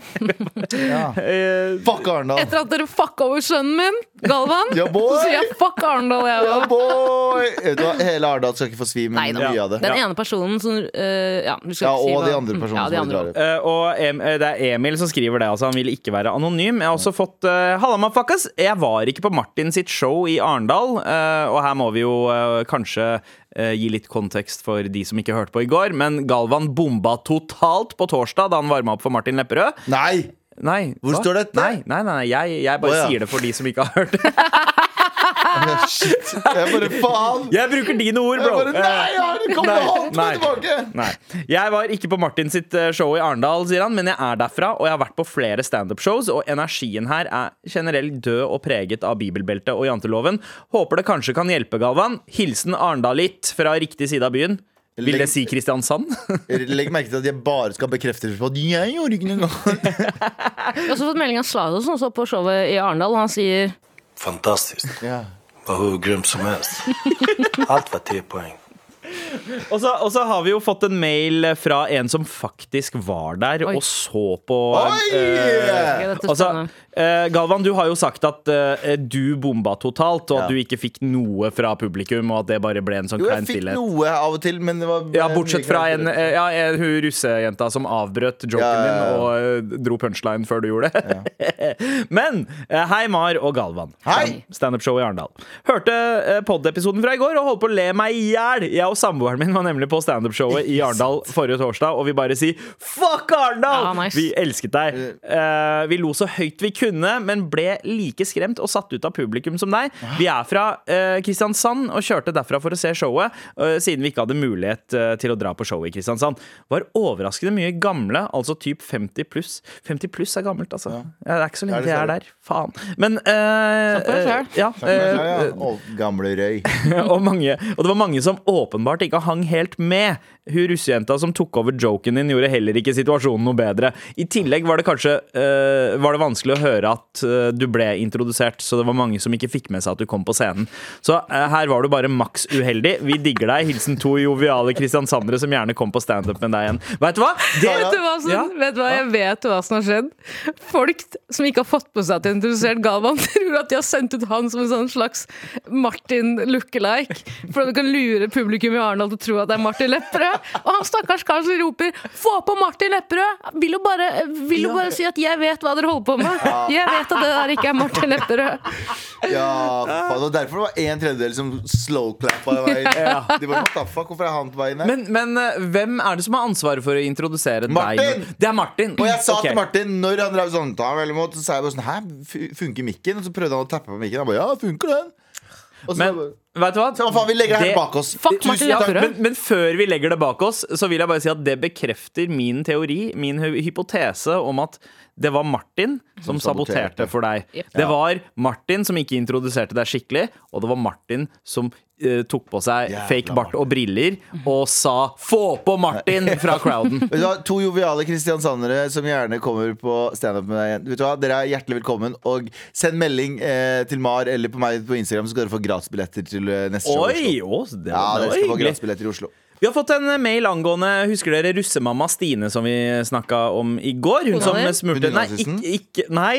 ja. Fuck Arendal. Etter at dere fucka over sønnen min, Galvan, Ja, så sier jeg fuck Arendal, jeg òg. hva? Hele Arendal skal ikke få svi, men Nei da. mye av det. Den ene personen som eh, Ja, du skal Ja, ikke si og hva- de andre personene ja, de som andre drar også. ut. Eh, og em, eh, det er Emil som skriver det. Altså, han vil ikke være anonym. Jeg har også fått uh, Halla, motherfuckers. Jeg var ikke på Martin sitt show i Arendal. uh, og her må vi jo uh, kanskje eh, gi litt kontekst for de som ikke hørte på i går. Men Galvan bomba totalt på torsdag da han varma opp for Martin Lepperød. Nei! Nei, Hvor hva? står dette? Nei, nei, nei, jeg, jeg bare oh, ja. sier det for de som ikke har hørt det. Shit. Jeg bare faen! Jeg bruker dine ord, Jeg bro. bare, nei, jeg! Kom Nei, og hold nei. tilbake! Nei. Jeg var ikke på Martin sitt eh, show i Arendal, sier han, men jeg er derfra, og jeg har vært på flere standup-shows, og energien her er generelt død og preget av bibelbeltet og janteloven. Håper det kanskje kan hjelpe, Galvan. Hilsen Arendalitt fra riktig side av byen. Vil det si Kristiansand? Legg merke til at jeg bare skal bekrefte på at jeg gjorde ikke noe. Jeg har også fått melding av Slado, som så på showet i Arendal, og han sier Fantastiskt. Ja. Var hur grym som helst. Alt var ti poeng. Og så, og så har vi jo fått en mail fra en som faktisk var der Oi. og så på Oi! Uh, Altså, Galvan, du har jo sagt at eh, du bomba totalt, og at Ja. du ikke fikk noe fra publikum, og at det bare ble en sånn klein stillhet. Jo, jeg fikk noe av og til, men det var Ja, bortsett fra en, eh, ja, en hun russejenta som avbrøt joken Ja, ja, ja. din og eh, dro punchline før du gjorde det. Men eh, hei, Mar og Galvan. Hei! Standup-show i Arendal. Hørte uh, pod-episoden fra i går og holdt på å le meg i hjel. Jeg og samboeren min var nemlig på standup-showet i Arendal forrige torsdag, og vi bare sier fuck Arendal! Ja, nice. Vi elsket deg. Eh, vi lo så høyt vi kunne, men ble like skremt og satt ut av publikum som deg. Vi er fra uh, Kristiansand og kjørte derfra for å se showet, uh, siden vi ikke hadde mulighet uh, til å dra på showet i Kristiansand. Var overraskende mye gamle, altså typ 50 pluss. 50 pluss er gammelt, altså. Ja, det er ikke så lenge til jeg er der. Faen. Men ja, gamle røy. og, mange, og det var mange som åpenbart ikke hang helt med. Hun russejenta som tok over joken din, gjorde heller ikke situasjonen noe bedre. I tillegg var det kanskje Var det vanskelig å høre at eh, du ble introdusert, så det var mange som ikke fikk med seg at du kom på scenen. Så eh, her var du bare maks uheldig. Vi digger deg. Hilsen to joviale kristiansandere som gjerne kom på standup med deg igjen. Vet du hva? Det, Vet du hva, som, Ja. vet du hva? Jeg vet hva som har skjedd. Folk som ikke har fått på seg at de har introdusert Galvan, tror at de har sendt ut han som en sånn slags Martin lookalike. For at du kan lure publikum i Arendal til å tro at det er Martin Lepperød. Og han stakkars karen som roper 'få på Martin Lepperød', vil jo bare, vil jo bare si at 'jeg vet hva dere holder på med'. Jeg vet at det der ikke er Martin Lepperød. Ja, faen, og derfor var en tredjedel som slow-clappa i veien. De bare, what the fuck, hvorfor er han på veien her? men, men eh, hvem er det som har ansvaret for å introdusere Martin! deg? Det er Martin. Og jeg sa Ok. til Martin når han drev sånn, ta vel imot, så sa jeg bare sånn Hæ, fu- funker mikken? Og så prøvde han å tappe på mikken. Han bare, ja, funker den. Og så Men bare, vet du hva? så faen, vi legger det her bak oss. Fuck Tusen Martin takk. Lepperød. Men, men før vi legger det bak oss, så vil jeg bare si at det bekrefter min teori, min hy- hypotese om at det var Martin som, Som saboterte saboterte. for deg. Yep. Det var Martin som ikke introduserte deg skikkelig, og det var Martin som uh, tok på seg Jævla fake bart og briller og sa 'få på Martin' fra crowden. Vet du hva, To joviale kristiansandere som gjerne kommer på standup med deg igjen. Vet du hva, Dere er hjertelig velkommen. Og send melding eh, til Mar eller på meg på Instagram, så skal dere få gratisbilletter til eh, neste show. i Oi, Oslo. å, det, Ja, det dere skal få gratisbilletter i Oslo. Vi har fått en mail angående Husker dere russemamma Stine som vi snakka om i går? Hun som smurte Nei, ikke, ikke Nei.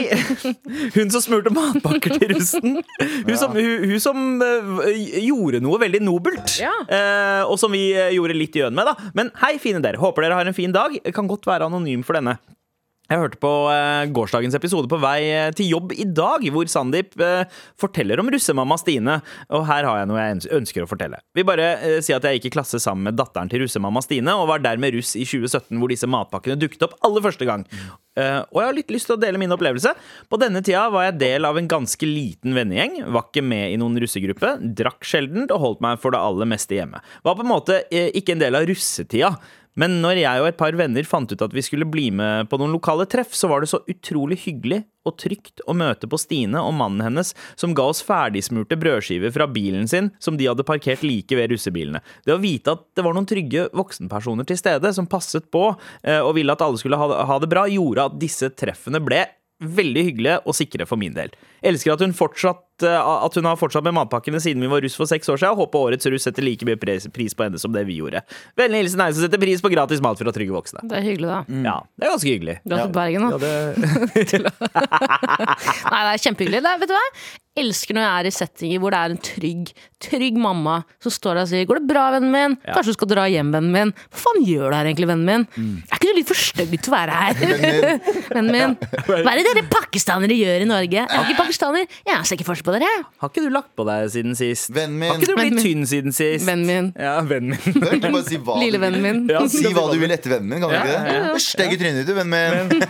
Hun som smurte matpakker til russen. Hun som, hun, hun som eh, gjorde noe veldig nobelt. Eh, og som vi eh, gjorde litt gjøn med, da. Men hei, fine dere. Håper dere har en fin dag. Kan godt være anonym for denne. Jeg hørte på eh, gårsdagens episode på vei eh, til jobb i dag, hvor Sandeep eh, forteller om russemamma Stine. Og her har jeg noe jeg ønsker å fortelle. Vi bare si at jeg gikk i klasse sammen med datteren til russemamma Stine, og var dermed russ i 2017, hvor disse matpakkene dukket opp aller første gang. Og jeg har litt lyst til å dele min opplevelse. På denne tida var jeg del av en ganske liten vennegjeng. Var ikke med i noen russegruppe. Drakk sjeldent og holdt meg for det aller meste hjemme. Var på en måte ikke en del av russetida. Men når jeg og et par venner fant ut at vi skulle bli med på noen lokale treff, så var det så utrolig hyggelig og trygt å møte på Stine og mannen hennes, som ga oss ferdigsmurte brødskiver fra bilen sin, som de hadde parkert like ved russebilene. Det å vite at det var noen trygge voksenpersoner til stede, som passet på eh, og ville at alle skulle ha, ha det bra, gjorde at disse treffene ble veldig hyggelige og sikre for min del. Elsker at hun, fortsatt, eh, at hun har fortsatt med matpakkene siden vi var russ for seks år siden, og håper årets russ setter like mye pris, pris på henne som det vi gjorde. Vennlig hilsen ei som setter pris på gratis mat fra trygge voksne. Det er hyggelig, da. Ja, det er ganske hyggelig. Dra til Bergen, da. Nei, det er kjempehyggelig. Det vet du hva? Elsker når jeg er i settinger hvor det er en trygg, trygg mamma som står der og sier 'Går det bra, vennen min?' 'Kanskje du skal dra hjem, vennen min?' 'Hva faen gjør du her egentlig, vennen min?' Du litt for stygg til å være her? vennen min. Hva er det dere pakistanere gjør i Norge? Jeg er ikke pakistaner. Jeg ser ikke forskjell på dere. Har ikke du lagt på deg siden sist? Vennen Har ikke du blitt tynn siden sist? Vennen min. Ja, vennen min. Du kan ikke bare si hva Lille vennen min. Ja, Si hva du vil etter vennen min, kan du ikke det? ja. Du Stygg i trynet ditt, vennen min.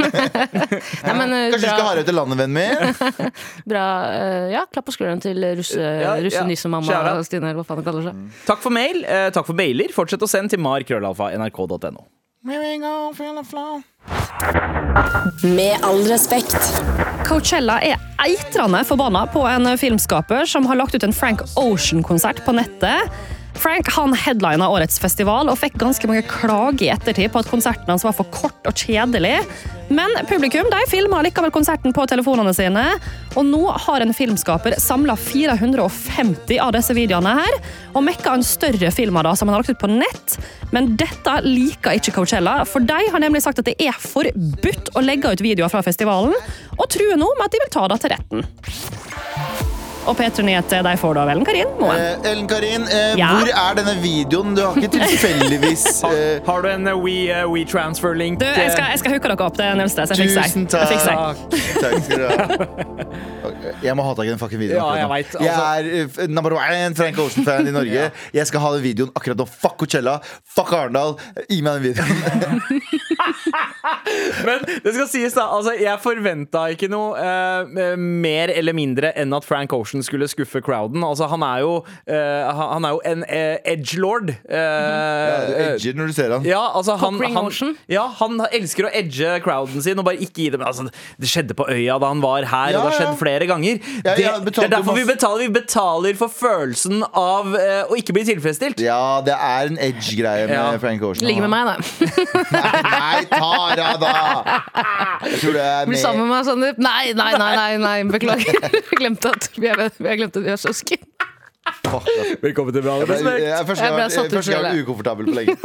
Nei, men, eh, Kanskje du skal bra, ha deg ut av landet, vennen min? bra eh, Ja, klapp på skulderen til russe, Ja, ja. russenissemamma Stine, eller hva faen det kaller seg. Takk for mail. Eh, takk for mailer. Fortsett å sende til mar.krøllalfa.nrk.no. Med all respekt. Coachella er eitrende forbanna på en filmskaper som har lagt ut en Frank Ocean-konsert på nettet. Frank han headlina årets festival og fikk ganske mange klager i ettertid på at konserten hans var for kort og kjedelig. Men publikum de filma likevel konserten på telefonene sine, og nå har en filmskaper samla 450 av disse videoene her, og mekka en større film av det som han har lagt ut på nett. Men dette liker ikke Coachella, for de har nemlig sagt at det er forbudt å legge ut videoer fra festivalen, og truer nå med at de vil ta det til retten. Og P3 Nyheter de får av Ellen Karin Moen. Eh, Ellen Karin, eh, Ja? hvor er denne videoen? Du har ikke tilfeldigvis eh, Har du en eh, We, eh, We Transfer-link? Du, jeg skal, jeg skal hooke dere opp. Det er den eldste. Så jeg fikser. Tusen Jeg fikser. takk. Takk skal du ha. Ok, Jeg må ha tak i den fucking videoen. Ja, akkurat jeg nå. vet, altså- jeg er eh, number one Frank Ocean-fan i Norge. Jeg skal ha den videoen akkurat nå. Fuck Coachella. Fuck Arendal. Gi meg den videoen. Men det skal sies da, altså jeg forventa ikke noe eh, mer eller mindre enn at Frank Ocean skulle skuffe crowden. Altså Han er jo, eh, han er jo en uh, edgelord. Uh, Edger når du ser han. ja, altså han, Cockring han, Ocean. ja, han elsker å edge crowden sin og bare ikke gi dem altså, Det skjedde på øya da han var her, Ja, og det har ja. skjedd flere ganger. Ja, det, ja, det er derfor vi masse- betaler. Vi betaler for følelsen av eh, å ikke bli tilfredsstilt. Ja, det er en edge-greie med Ja. Frank Ocean. Ligge med meg, da. Nei, Da! Jeg tror det er Bli Blir sammen med meg, Sandeep. Nei, nei, nei, nei, nei, beklager. Jeg glemte at vi er, vi er, glemte at vi er søsken. Fuck, ass. Velkommen til Brann. Jeg ble- jeg første Jeg ble gang satt ut første gang selv. ukomfortabel på lenge.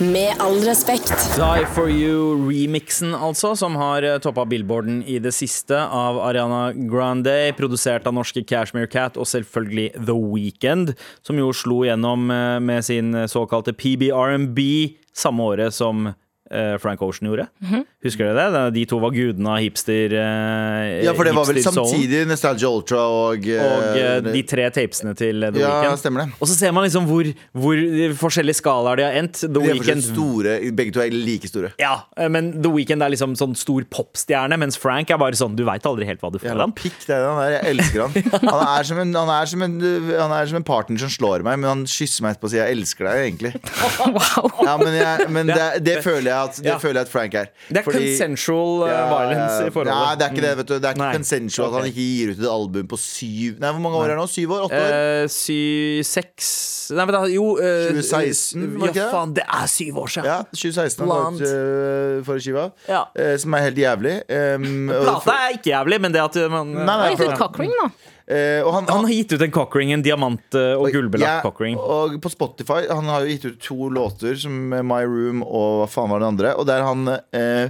Med all respekt. Die For You-remixen, altså, som har eh, toppa billboarden i det siste av Ariana Grande, produsert av norske Cashmere Cat og selvfølgelig The Weeknd, som jo slo gjennom eh, med sin såkalte PBRNB samme året som Frank Ocean gjorde. Husker dere det? De to var gudene av hipster eh, Ja, for det var vel samtidig Nostalgia Ultra og eh, Og eh, de tre tapesene til The Ja, Weekend. stemmer det. Og så ser man liksom hvor, hvor forskjellige skalaer de har endt. The De er store, begge to er like store. Ja, eh, men The Weeknd er liksom sånn stor popstjerne, mens Frank er bare sånn Du veit aldri helt hva du får av ham. pikk, det er det han er. Jeg elsker han. Han er, som en, han, er som en, han er som en partner som slår meg, men han kysser meg etterpå og sier 'jeg elsker deg', egentlig. Ja, men jeg, men det, det føler jeg at, det Ja. føler jeg at Frank er. Det er Fordi- consensual eh, Ja, violence i Nei, forholdet. det er ikke det. vet du Det er ikke Nei. consensual at han ikke gir ut et album på syv Nei, Hvor mange år er det nå? Syv år? Åtte år? Uh, syv, Seks Nei, men da, jo uh, 2016, var det ikke Ja, faen, det er syv år siden! Ja, 2016 han Blonde. lagde uh, for skiva. Ja. uh, som er helt jævlig. Um, Plata er ikke jævlig, men det at man Nei, nei, nei, ut cockring, da. Eh, og han, Han har gitt ut en cockring, en diamant- eh, og Ja, gullbelagt cockring. Og på Spotify Han har jo gitt ut to låter, som My Room og hva faen var den andre. Og der han uh,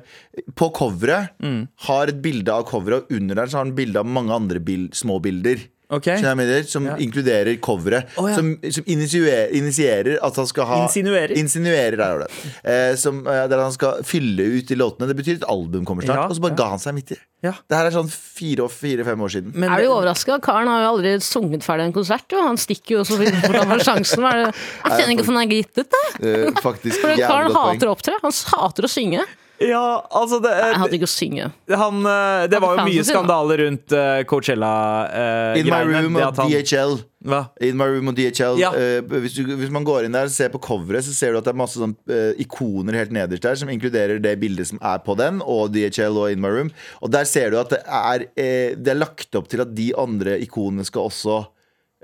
på coveret Mm. har et bilde av coveret, og under der så har han bilde av mange andre bil, små bilder. Ok. Skjønner du hva mener? Som inkluderer coveret. Oh, ja. Som, som initierer, initierer at han skal ha Insinuerer. Insinuerer, der. Eh, som, eh, der han skal fylle ut de låtene. Det betyr et album kommer snart. Ja, og så bare ja. ga han seg midt i. Ja. Det her er sånn fire- fire-fem år siden. Men Er du overraska? Karen har jo aldri sunget ferdig en konsert. Jo. Han stikker jo så fort han har sjansen. Det? Jeg kjenner ikke hvorfor han er gitt ut det. Eh, faktisk jævlig Karen hater å opptre. Han hater å synge. Ja, altså det, Jeg hadde ikke å synge. han, eh, det var jo mye skandaler rundt uh, Coachella-greiene. In My Room og DHL. Hva? In My Room og DHL Ja. eh, hvis, du, hvis man går inn der og ser på coveret, så ser du at det er masse sånn, eh, ikoner helt nederst der som inkluderer det bildet som er på den, og DHL og In My Room. Og der ser du at det er, eh, det er lagt opp til at de andre ikonene skal også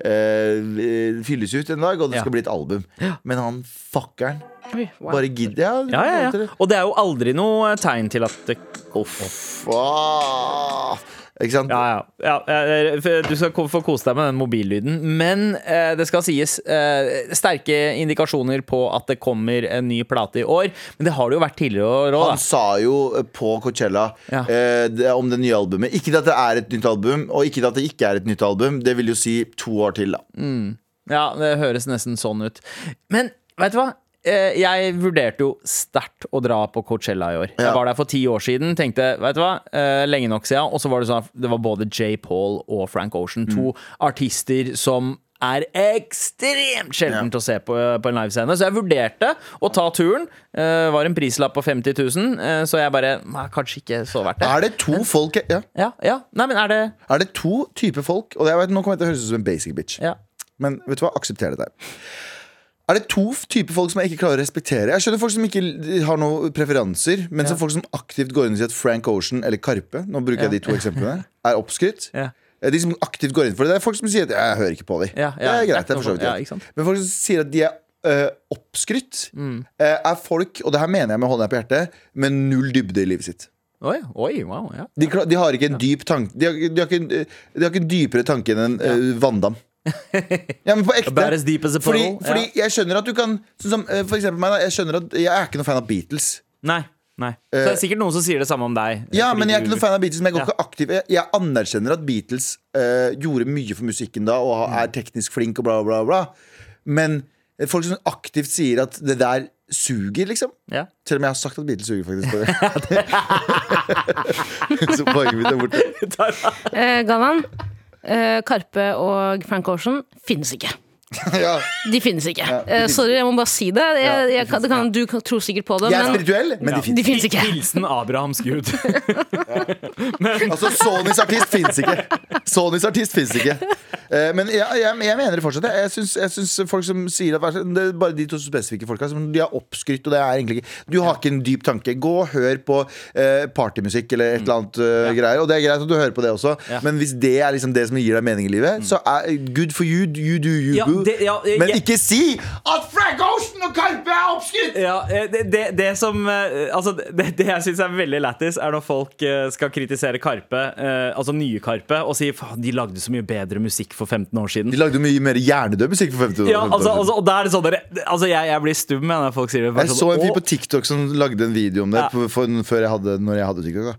uh, fylles ut en dag, og det Ja. skal bli et album. Men han fuckeren Oi, wow. bare gidder ja, Ja, ja, ja. Og det er jo aldri noe tegn til at det Uff, ah. Ikke sant? Ja, ja. ja eh, du skal få kose deg med den mobillyden. Men eh, det skal sies eh, sterke indikasjoner på at det kommer en ny plate i år. Men det har det jo vært tidligere år òg, Han sa jo eh, på Coachella Ja. eh, det, om det nye albumet Ikke at det er et nytt album, og ikke at det ikke er et nytt album. Det vil jo si to år til, da. Ja, det høres nesten sånn ut. Men vet du hva? Eh, Jeg vurderte jo sterkt å dra på Coachella i år. Jeg var der for ti år siden. Tenkte, vet du hva, eh, lenge nok siden. Og så var det sånn at det var både J. Paul og Frank Ocean. To artister som er ekstremt sjelden Ja. å se på, på en livescene. Så jeg vurderte å ta turen. Uh, var en prislapp på 50 000, uh, så jeg bare Kanskje ikke så verdt det. Er det to folk ja. Ja, ja. Nei, men er det Er det to typer folk Og jeg vet, Nå kommer jeg til å høres ut som en basic bitch. Ja. Men vet du hva, aksepter det der. Er det to typer folk som jeg ikke klarer å respektere? Jeg skjønner folk som ikke har noen preferanser, men som folk som aktivt går inn og sier at Frank Ocean eller Karpe Nå bruker jeg de to eksemplene er oppskrytt. Ja. Eh, De som aktivt går inn for det. Det er folk som sier at 'jeg hører ikke på dem'. Ja, ja, det er greit. det er for så vidt ja, greit. Men folk som sier at de er eh, oppskrytt, Mm. eh, er folk, og det her mener jeg med hånda på hjertet, med null dybde i livet sitt. Oi, oi, wow, ja. De, de har ikke en dyp tanke de har, de, har ikke, de har ikke en dypere tanke enn en eh, vanndam. Ja, men på ekte. A Fordi, ja. jeg skjønner at du kan Sånn som eh, for eksempel meg, da. Jeg skjønner at jeg er ikke noen fan av Beatles. Nei. nei Så det er sikkert noen som sier det samme om deg. Eh, Ja, men jeg er ikke noen fan av Beatles, men jeg går Ja. ikke aktiv Jeg, jeg anerkjenner at Beatles uh, gjorde mye for musikken da, og Mm. er teknisk flink og bla, bla, bla. Men eh, folk som aktivt sier at det der suger, liksom. Ja. Selv om jeg har sagt at Beatles suger, faktisk. Så poenget mitt er borte. Eh, Galvan, eh, Karpe og Frank Ocean finnes ikke. Ja. De finnes ikke. de Eh, finnes sorry, jeg må bare si det. Jeg, Ja, de jeg, kan, det kan, du kan tro sikkert på det, Jeg er men spirituell, men de de finnes. finnes ikke. Hilsen Abrahams gud. Altså, Sonys artist finnes ikke. Sonys artist finnes ikke. Eh, men jeg, jeg, jeg mener det fortsatt. Jeg syns, syns folk som sier at Det er bare de to spesifikke folka som de er oppskrytt, og det er egentlig ikke Du har ikke en dyp tanke. Gå og hør på eh, partymusikk eller et eller annet eh, greier. Og det er greit at du hører på det også, Ja. men hvis det er liksom det som gir deg mening i livet, så er good for you. You do you, Ja, boo. Men ikke si at Frank Ocean og Karpe er oppskrytt! Ja, eh, det, det, det som eh, Altså, det, det jeg syns er veldig lættis, er når folk eh, skal kritisere Karpe, altså nye Karpe, og si faen, de lagde så mye bedre musikk for 15 år siden. De lagde mye mer hjernedød musikk for 15 år Ja, 50 år altså, siden. altså, og da er det sånn dere, Altså, jeg, jeg blir stum når folk sier det. Jeg sånn, så en fyr på TikTok som lagde en video om det Ja. for, før jeg hadde, når jeg hadde TikTok. Da.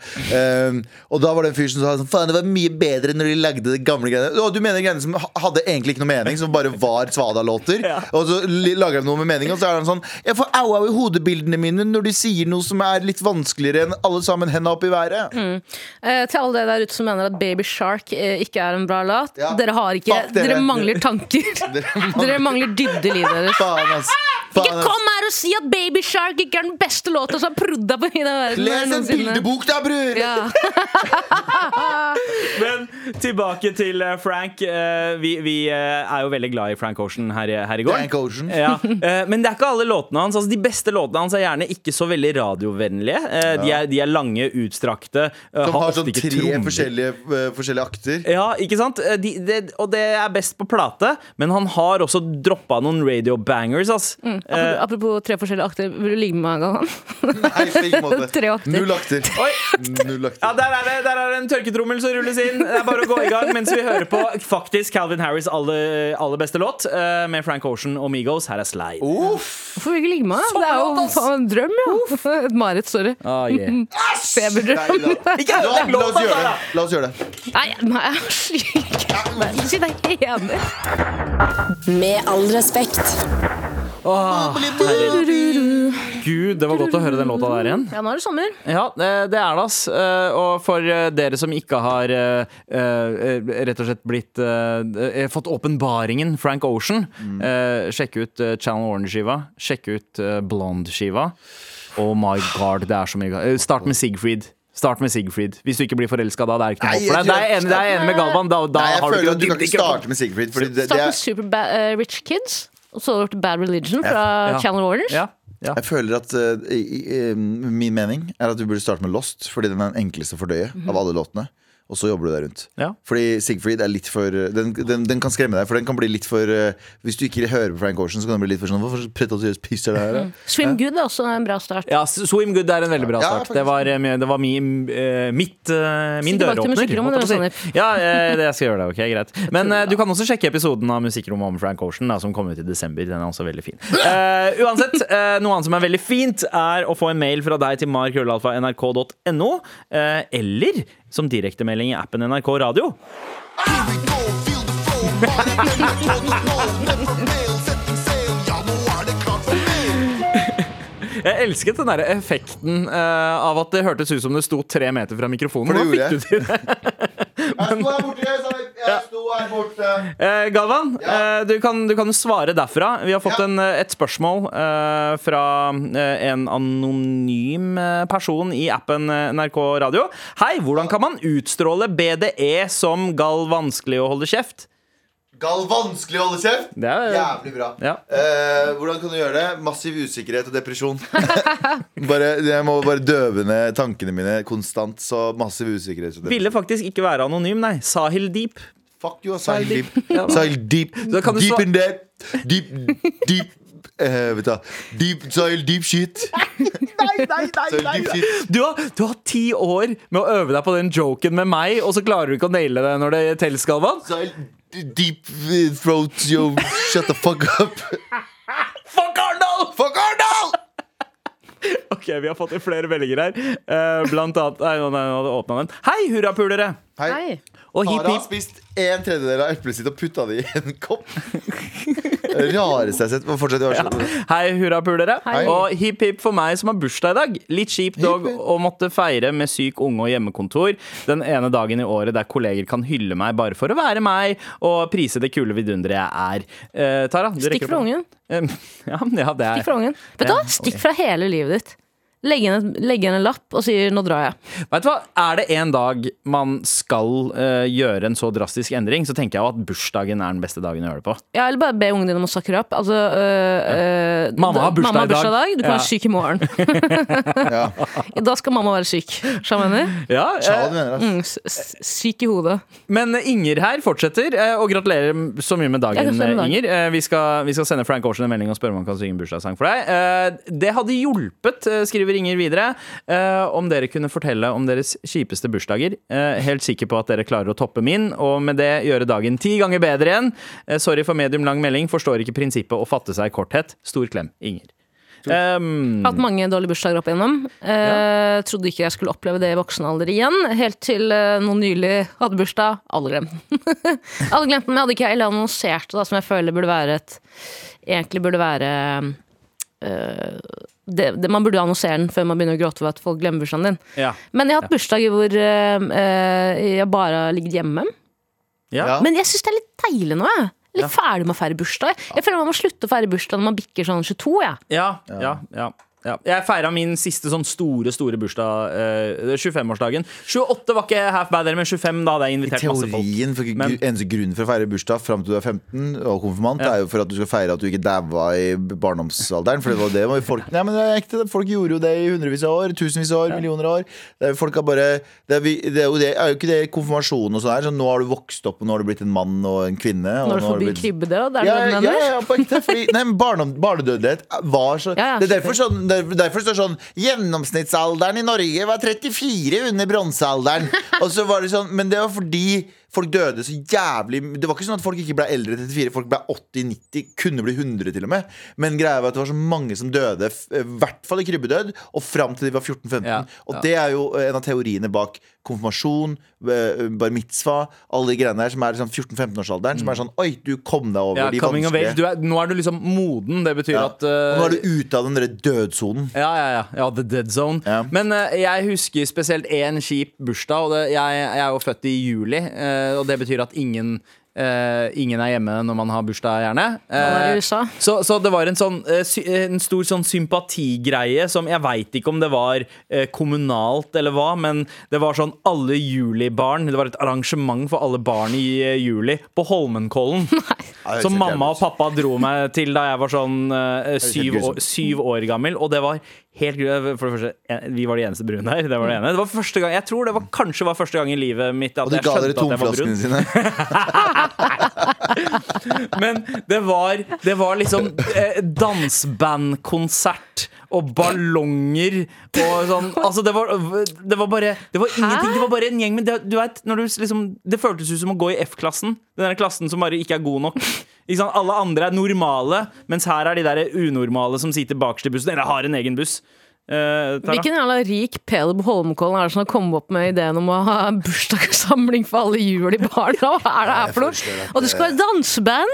Um, og da var det en fyr som sa sånn Faen, det var mye bedre når de lagde de gamle greiene. Og du mener greiene som hadde egentlig ikke noe mening, som bare var Svada-låter. Ja. Og så lager de noe med mening, og så er han sånn Jeg får au-au i hodebildene mine når de sier noe som er litt vanskeligere enn alle sammen henda opp i været. Eh, til alle dere der ute som mener at Baby Shark eh, ikke er en bra låt. Ja. Dere har ikke Fuck dere. dere. mangler tanker. dere mangler dybde i livet deres. Faen, ass. Ikke Faen, ass. kom her og si at Baby Shark ikke er den beste låta som er prodda på hele den verden. Les en bildebok, da, bror! Ja. Men tilbake til eh, Frank. Eh, Vi, vi er jo veldig glad i Frank Ocean her, i- her i går. Frank Ocean. Ja, eh, men det er ikke alle låtene hans. Altså, de beste låtene hans er gjerne ikke så veldig radiovennlige. Eh, de, er, de er lange, utstrakte. eh, Som har har sånn ikke tre forskjellige, eh, forskjellige akter. Ja, ikke sant? De, De, og det er best på plate, men han har også droppa noen radio bangers, ass. Mm. Eh, Apropos, apropos tre forskjellige akter, vil du ligge med meg, en gang? Nei, på ingen måte. Tre akter. Null akter. Oi. Null akter. Ja, der er det der er en tørketrommel som rulles inn. Det er bare å gå i gang mens vi hører på faktisk Calvin Harris' aller, aller beste låt eh, med Frank Ocean og Migos. Her er Slide. Uff. Hvorfor vil du ikke ligge med meg? Det er jo faen en drøm, ja. Et mareritt, sorry. Oh, yeah. Feberdrøm. Nei, da. La, la oss gjøre det. La oss gjøre det. Nei, nei, jeg er syk. Si deg enig. Med all respekt. Gud, det var godt å høre den låta der igjen. Ja, nå er det sommer. Ja, det det er det, ass. Eh, Og for eh, dere som ikke har eh, rett og slett blitt Fått åpenbaringen Frank Ocean, mm. sjekk ut Channel Orange-skiva. Sjekk ut Blonde-skiva. Oh my god, det er så mye Start med Sigfried. Start med Sigfried. Hvis du ikke blir forelska da, det er ikke noe håp for deg. Tror- er jeg enig, jeg med Galvan. Da, da Nei, jeg føler at du kan ikke starte med. Fordi det, det Start med Super Rich Kids, og så over Bad Religion fra Ja. Channel Orange. Ja, ja. jeg føler at uh, i, i, Min mening er at du burde starte med Lost, fordi den er den enkleste å fordøye av alle låtene. Og så jobber du deg rundt. Ja. Fordi Sigfrid er litt for den, den, den kan skremme deg, for den kan bli litt for eh, Hvis du ikke hører på Frank Ocean, så kan den bli litt for sånn Hvorfor pretensiøst piss er det her? da?» Swim Good er også en bra start. Ja, Swim Good er en veldig bra Ja, start. det var, eh, det var min, eh, mitt, min døråpner. si. Ja, det jeg skal gjøre det. ok, greit Men du kan også sjekke episoden av Musikkrommet om Frank Ocean, da, som kom ut i desember. Den er også veldig fin. Uh, uansett, uh, noe annet som er veldig fint, er å få en mail fra deg til markrøllalfa.nrk.no, uh, eller som direktemelding i appen NRK Radio. Flow. Jeg elsket den der effekten uh, av at det hørtes ut som det sto tre meter fra mikrofonen. For det Hvordan gjorde det? Jeg sto her borte, jeg jeg sto her borte. Uh, Galvan, Ja. uh, du kan du kan svare derfra. Vi har fått Ja. en, et spørsmål fra en anonym person i appen NRK Radio. Hei, hvordan kan man utstråle BDE som gal vanskelig å holde kjeft? Gal vanskelig å holde kjeft. Det er, Jævlig bra. ja. Eh, hvordan kan du gjøre det? Massiv usikkerhet og depresjon. bare, jeg må bare døve ned tankene mine konstant. Så massiv usikkerhet og depresjon. Ville faktisk ikke være anonym, nei. Sahil Deep. Fuck you, Sahil Deep. Deep. Sahil Deep. Kan du Deep in there. Deep, deep eh, Vet du hva. Deep, soil, Deep shit. Nei, nei, nei, Deep shit. Du har, du har ti år med å øve deg på den joken med meg, og så klarer du ikke å naile det når det teller, Galvan? Sahil Deep throat, yo. Shut the fuck up. Fuck Arendal! Fuck Arendal! Ok, vi har fått inn flere meldinger her. Eh, blant annet Nei, nå hadde åpna den. Hei, hurrapulere! Hei. Hei. Og hipp Tara har hipp. spist en tredjedel av eplet sitt og putta det i en kopp. Rareste jeg har sett. Fortsett. Ja. Hei, hurrapulere. Og hipp hipp for meg som har bursdag i dag. Litt kjipt dog å måtte feire med syk unge og hjemmekontor den ene dagen i året der kolleger kan hylle meg bare for å være meg og prise det kule vidunderet jeg er. Eh, Tara, du Stikk rekker fra ungen. Ja, ja, det Stikk er fra ungen. Vet du hva? Stikk fra hele livet ditt. Legg igjen, en lapp og sier 'nå drar jeg'. Vet du hva? Er det en dag man skal uh, gjøre en så drastisk endring, så tenker jeg at bursdagen er den beste dagen å gjøre det på. Ja, eller bare be ungen dine om å sucker opp. Altså, øh, uh, Mamma har da- bursdag mamma har i dag. bursdag i dag. Du kan Ja. være syk i morgen. Ja. da skal mamma være syk. Skjønner du? Ja, eh. Mm, syk i hodet. Men Inger her fortsetter, eh, og gratulerer så mye med dagen, med dag. Inger. Vi skal, vi skal sende Frank Aarsen en melding og spørre om han kan synge en bursdagssang for deg. Eh, Det hadde hjulpet, skriver Inger videre, eh, om dere kunne fortelle om deres kjipeste bursdager. Eh, Helt sikker på at dere klarer å toppe min, og med det gjøre dagen ti ganger bedre igjen. Eh, Sorry for medium lang melding, forstår ikke prinsippet å fatte seg i korthet. Stor klem, Inger. Um, Hatt mange dårlige bursdager opp igjennom. Eh, Trodde ikke jeg skulle oppleve det i voksen alder igjen. Helt til uh, noen nylig hadde bursdag. Alle glemt den. Alle glemt den, men hadde ikke jeg annonsert det, da, som jeg føler burde være et Egentlig burde være eh, det, det, Man burde annonsere den før man begynner å gråte over at folk glemmer bursdagen din. ja. Men jeg har hatt bursdager hvor eh, jeg bare har ligget hjemme. Ja. Ja. Men jeg syns det er litt deilig nå, jeg. Litt ferdig med å feire bursdag. Jeg føler man må slutte å feire bursdag når man bikker sånn 22. jeg. Ja, ja, ja, ja. Jeg feira min siste sånn store store bursdag, eh, 25-årsdagen. 28 var ikke half bad, men 25 da hadde jeg invitert invitert masse folk. teorien, for Men- Eneste grunn for å feire bursdag fram til du er 15 og konfirmant, Ja. er jo for at du skal feire at du ikke daua i barndomsalderen. For det var det var folk Nei, men det er ekte, folk gjorde jo det i hundrevis av år, tusenvis av år, millioner av år. Det er, folk har bare det er, vi- det er jo det, er jo ikke det konfirmasjonen og sånn her. Så nå har du vokst opp, og nå har du blitt en mann og en kvinne. Og Når du nå har forbyr blitt- krybbedød, det er ja, det du ja, mener? ja, på ekte. Fordi, nei, men barndom, barnedødelighet var så Ja, ja, Det er derfor, sånn, det er derfor står det sånn Gjennomsnittsalderen i Norge var 34 under bronsealderen. Og så var det sånn Men det var fordi folk døde så jævlig Det var ikke sånn at folk ikke ble eldre enn 34. Folk ble 80-90, kunne bli 100 til og med. Men greia var at det var så mange som døde, i hvert fall i krybbedød, og fram til de var 14-15. Ja, Og det er jo en av teoriene bak konfirmasjon, eh, bar mitzvah, alle de greiene der som er sånn 14-15-årsalderen. Som er sånn Oi, du kom deg over Ja, de vanskelige er, nå er du liksom moden. Det betyr ja. at uh, nå er du ute av den der dødsonen. Ja, ja, ja, ja, The Dead Zone. Ja. Men uh, jeg husker spesielt én kjip bursdag. Og det, jeg, jeg er jo født i juli, eh, og det betyr at ingen Uh, ingen er hjemme når man har bursdag, gjerne. Er Eh, så, så det var en, sånn, uh, sy en stor sånn sympatigreie som Jeg veit ikke om det var eh, kommunalt eller hva, men det var sånn alle julibarn Det var et arrangement for alle barn i eh, juli på Holmenkollen. Som mamma og pappa dro meg til da jeg var sånn eh, syv, år, syv år gammel. Og det var helt For det første, vi var de eneste brune her. Det var det ene. Det var første gang, jeg tror det var, kanskje var første gang i livet mitt at Og jeg ga dere skjønte at jeg var brun. tomflaskene sine. Men det var, det var liksom eh, dansebandkonsert og ballonger og sånn. Altså, det var, det var bare Det var ingenting. Det var bare en gjeng Men det, du vet, du liksom, det føltes ut som å gå i F-klassen. Den der klassen som bare ikke er god nok. Alle andre er normale, mens her er de der unormale som sitter bakerst i bussen, eller har en egen buss. Eh, Tara? Hvilken jævla rik Peleb Holmenkollen er det som har kommet opp med ideen om å ha bursdagssamling for alle jul i baren? Hva er det her for noe? Og det skal være danseband!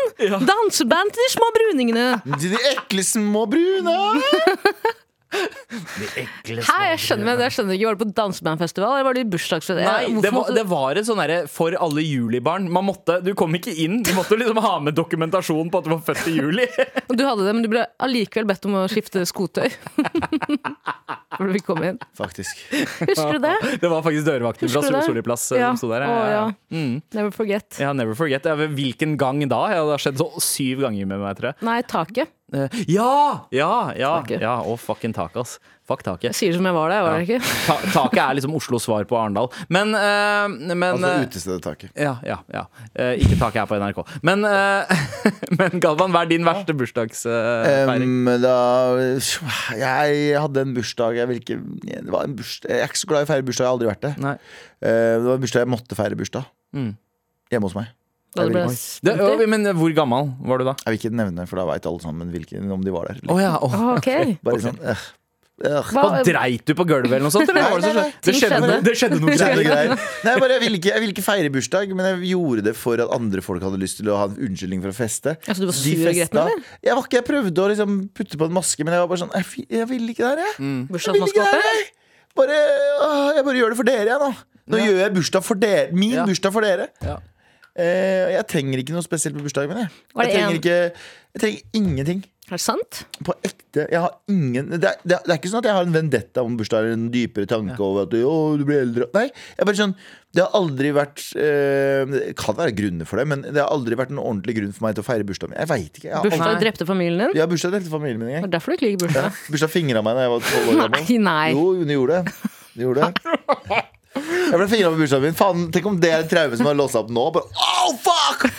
Danseband til de små bruningene! Til de ekle små brune! Hæ, jeg skjønner, men jeg skjønner ikke. Var det på dansebandfestival, eller var det i bursdagsfest? Nei, det var, det var et sånn derre for alle julibarn. Man måtte, du kom ikke inn. Du måtte liksom ha med dokumentasjon på at du var født i juli. Du hadde det, men du ble allikevel bedt om å skifte skotøy. For du fikk komme inn. Faktisk. Husker du det? Det var faktisk dørvakten fra Husker det? Sol- Solli plass eh, Ja. som sto der. Ja. Mm. Never forget. Ja, never forget. Hvilken gang da? Det har skjedd så syv ganger med meg, tror jeg. Nei, taket. Eh, Ja! Ja, ja. Taket. ja. og fucking taket, ass. Fuck Jeg taket. sier som jeg var der, var det ikke? Ta taket er liksom Oslos svar på Arendal. Men, uh, men Altså eh, utestedetaket. Ja, ja, ja. Uh, ikke taket her på NRK. Men, uh, men Galvan, hva er din verste bursdagsfeiring? Um, da Jeg hadde en bursdag jeg, vil ikke, det var en bursdag, jeg er ikke så glad i å feire bursdag, jeg har aldri vært det. Nei. Eh, det var en bursdag jeg måtte feire bursdag. Mm. Hjemme hos meg. Da det ble Det, ja, men hvor gammel var du da? jeg vil ikke nevne, for da veit alle sammen hvilken, om de var der. Å ja, oh. Ah, ok. Bare sånn øh. Hva, Hva, Dreit du på gulvet eller noe sånt? Eller? Nei, Nei, nei? Det skjedde, noe, det skjedde noe Skjedde greier. greier. Nei, bare, jeg, ville ikke, jeg ville ikke feire bursdag, men jeg gjorde det for at andre folk hadde lyst til å ha en unnskyldning for å feste. Altså, du var sur og gretten, eller? Jeg, var ikke, jeg prøvde å liksom putte på en maske, men jeg var bare sånn Jeg, jeg vil ikke det her, jeg. Mm. Jeg vil ikke det her, jeg. Bare, å, jeg bare gjør det for dere, jeg, nå. Nå gjør jeg bursdag for dere. Min Ja. bursdag for dere. Ja. Eh, jeg trenger ikke noe spesielt på bursdagen min. Jeg, jeg trenger ikke Jeg trenger ingenting. Er det sant? På ekte. Jeg har ingen det er, det, er, det er ikke sånn at jeg har en vendetta om bursdag eller en dypere tanke over at å, du blir eldre. Nei. Jeg er bare sånn Det har aldri vært eh, Det kan være grunner for det, men det har aldri vært en ordentlig grunn for meg til å feire bursdagen min. Jeg veit ikke. Jeg har aldri, Bursdag drepte familien din? Ja, bursdag drepte familien min en Det er derfor du ikke liker bursdag? Bursdag fingra meg da jeg var tolv år gammel. Nei, nei. Jo, hun gjorde det. Hun gjorde det. Jeg ble fingra på bursdagen min. Faen, Tenk om det er et traume som har låst opp nå. Bare, oh, fuck!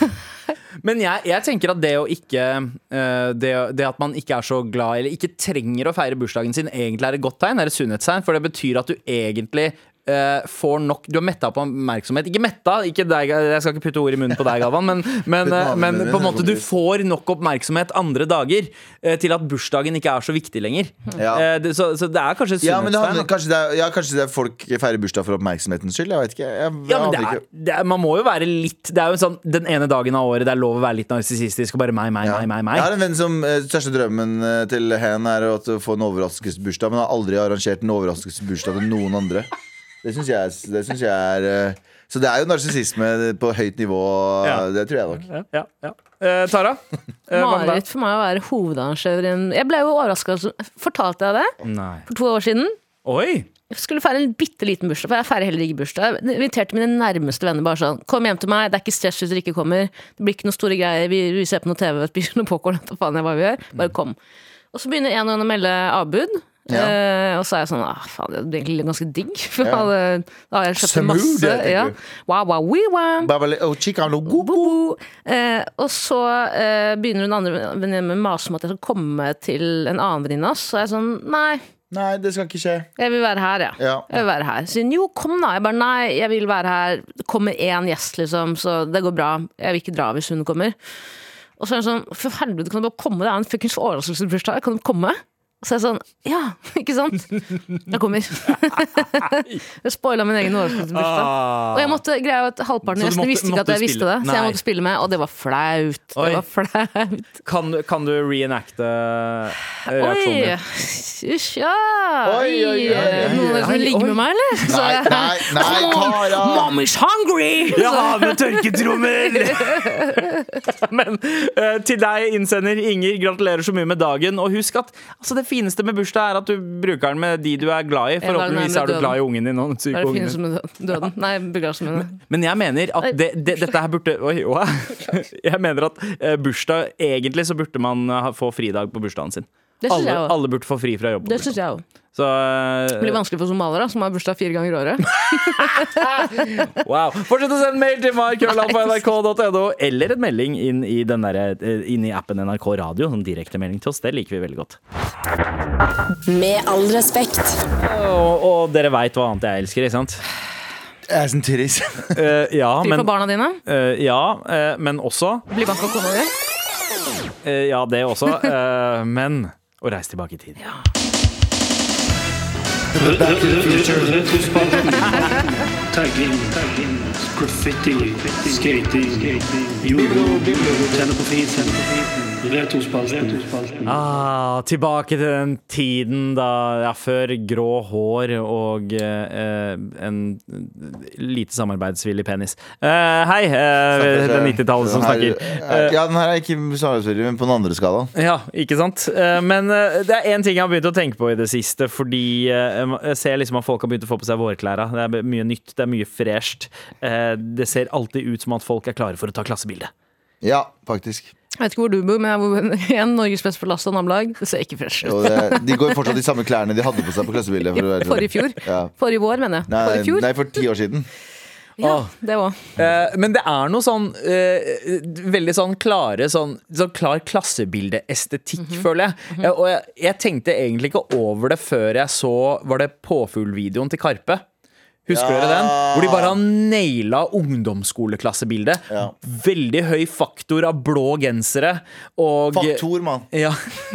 Men jeg, jeg tenker at det å ikke eh, det, det at man ikke er så glad eller ikke trenger å feire bursdagen sin, egentlig er et godt tegn. Er et sunnhetstegn, for det betyr at du egentlig eh, får nok Du er metta på oppmerksomhet. Ikke metta, ikke deg, jeg skal ikke putte ord i munnen på deg, Galvan, men, men, eh, men på en måte du får nok oppmerksomhet andre dager uh, til at bursdagen ikke er så viktig lenger. Ja. Det, så, så det er kanskje et Ja, handler, kanskje, det er, ja, kanskje det er folk feirer bursdag for oppmerksomhetens skyld. Jeg vet ikke. Jeg, jeg Ja, men det er, det er, man må jo være litt Det er jo sånn den ene dagen av året det er lov å være litt narsissistisk og bare meg, meg, Ja. meg, meg, meg. Jeg har en venn som største drømmen til hen er å få en overraskelsesbursdag, men har aldri arrangert en overraskelsesbursdag til noen andre. Det syns jeg, det synes jeg er eh, Så det er jo narsissisme på høyt nivå. Ja. Det tror jeg nok. Ja, ja. Eh, Tara? Eh? Mareritt for meg å være hovedarrangør i en Jeg ble jo overraska. Fortalte jeg det Nei. for to år siden? Oi! Jeg skulle feire en bitte liten bursdag, for jeg feirer heller ikke bursdag. Jeg inviterte mine nærmeste venner bare sånn Kom hjem til meg, det er ikke stress hvis dere ikke kommer. Det blir ikke noe store greier, vi, vi ser på noe TV, spiser noe popkorn, hva faen jeg hva vi gjør. Bare kom. Og så begynner en og en å melde avbud. Ja. Eh, og så er jeg sånn ah, faen, det er egentlig ganske digg. For Ja. da har jeg kjøpt Smooth, masse. det Ja. Wow, wow, wee, wow. Babale- oh, chicano, go, go. Eh, og så eh, begynner hun andre venninnen min å mase om at jeg skal komme til en annen venninne av oss. Så er sånn Nei, Nei, det skal ikke skje. jeg vil være her, ja. Ja. Jeg vil være her. Så hun, jo, kom da. Jeg bare nei, jeg vil være her. Det kommer én gjest, liksom, så det går bra. Jeg vil ikke dra hvis hun kommer. Og så er hun sånn For helvete, kan du bare komme? Det er en fuckings overraskelsesbursdag. Kan du komme? Så er jeg sånn Ja, ikke sant? Jeg kommer. jeg spoila min egen overraskelsesbursdag. Og jeg måtte greia at halvparten av gjestene visste ikke at jeg visste det. Så jeg måtte spille med, og det var flaut. Oi. Det var flaut. Kan, kan du reenacte eh, reaksjonen Oi! ja! Oi, oi, oi, oi. Noen av dere som ligger med meg, eller? Så Nei, nei, nei, Tara! Mommy's hungry! Jeg har med tørketrommel! Men eh, til deg, innsender Inger, gratulerer så mye med dagen. Og husk at altså, det fineste med bursdag er at du bruker den med de du er glad i. Forhåpentligvis er du glad i ungen din. Og den Det syke ungen din. døden. Nei, min. Men jeg mener at det, det, dette her burde Oi, hva? Jeg mener at eh, bursdag Egentlig så burde man få fridag på bursdagen sin. Alle, alle burde få fri fra jobb. Det syns jeg òg. Så Det blir eh, vanskelig for somaliere, som har bursdag fire ganger i året. wow. Fortsett å sende mail til markrøllalfa.nrk.no, eller en melding inn i, den der, eh, inn i appen NRK Radio. Sånn direktemelding til oss. Det liker vi veldig godt. Med all respekt. Og, og dere veit hva annet jeg elsker, ikke sant? Ass and titties. uh, ja, Fri men, for barna dine. Uh, ja uh, men også Bli bank og kona di. eh, Ja, det også. eh, men å reise tilbake i tid. Back to the future. Retrospalten. Tagging. Graffiti. Skating. Judo. Tenne Retrospalten. Ah, tilbake til den tiden da ja, før grå hår og eh, en lite samarbeidsvillig penis. Eh, hei, eh, det er 90-tallet som snakker. Ja, den her er ikke samarbeidsvillig, men på den andre skalaen. Ja, ikke sant? Eh, Men eh, det er én ting jeg har begynt å tenke på i det siste. Fordi eh, jeg ser liksom at folk har begynt å få på seg vårklæra. Det er mye nytt, det er mye fresht. Eh, Det ser alltid ut som at folk er klare for å ta klassebilde. Ja, faktisk. Jeg vet ikke hvor du bor, men jeg bor igjen Norges best belasta nabolag. Det ser ikke fresh ut. De går fortsatt i samme klærne de hadde på seg på klassebildet. For. Forrige fjor. Ja. Forrige vår, mener jeg. Nei, Forrige fjor. nei, for ti år siden. Ja, det òg. Eh, Men det er noe sånn eh, veldig sånn klare sånn, sånn klar klassebildeestetikk, føler jeg. Eh, Og jeg, jeg tenkte egentlig ikke over det før jeg så Var det påfuglvideoen til Karpe? Husker Ja. dere den? Hvor de bare har naila ungdomsskoleklassebildet. Ja. Veldig høy faktor av blå gensere. Og Faktor, mann. Ja.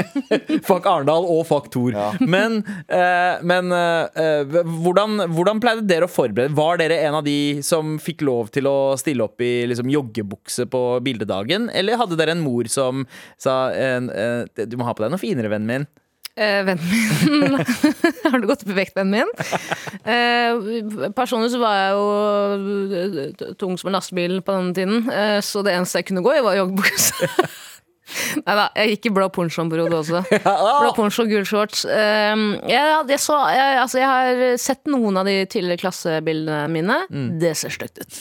fuck Arendal og faktor. Ja. Men, eh, men eh, eh, hvordan, hvordan pleide dere å forberede? Var dere en av de som fikk lov til å stille opp i liksom, joggebukse på bildedagen? Eller hadde dere en mor som sa en, eh, du må ha på deg noe finere, vennen min? Eh, vennen min Har du gått i vekt, vennen min? Uh, personlig så var jeg jo eh, tung som en lastebil på denne tiden, uh, så det eneste jeg kunne gå i, var joggebukse. Nei da, jeg gikk i blå poncho-periode også. Blå poncho, gul shorts. Eh, jeg, jeg, så, jeg, altså, jeg har sett noen av de tidligere klassebildene mine. Det ser stygt ut.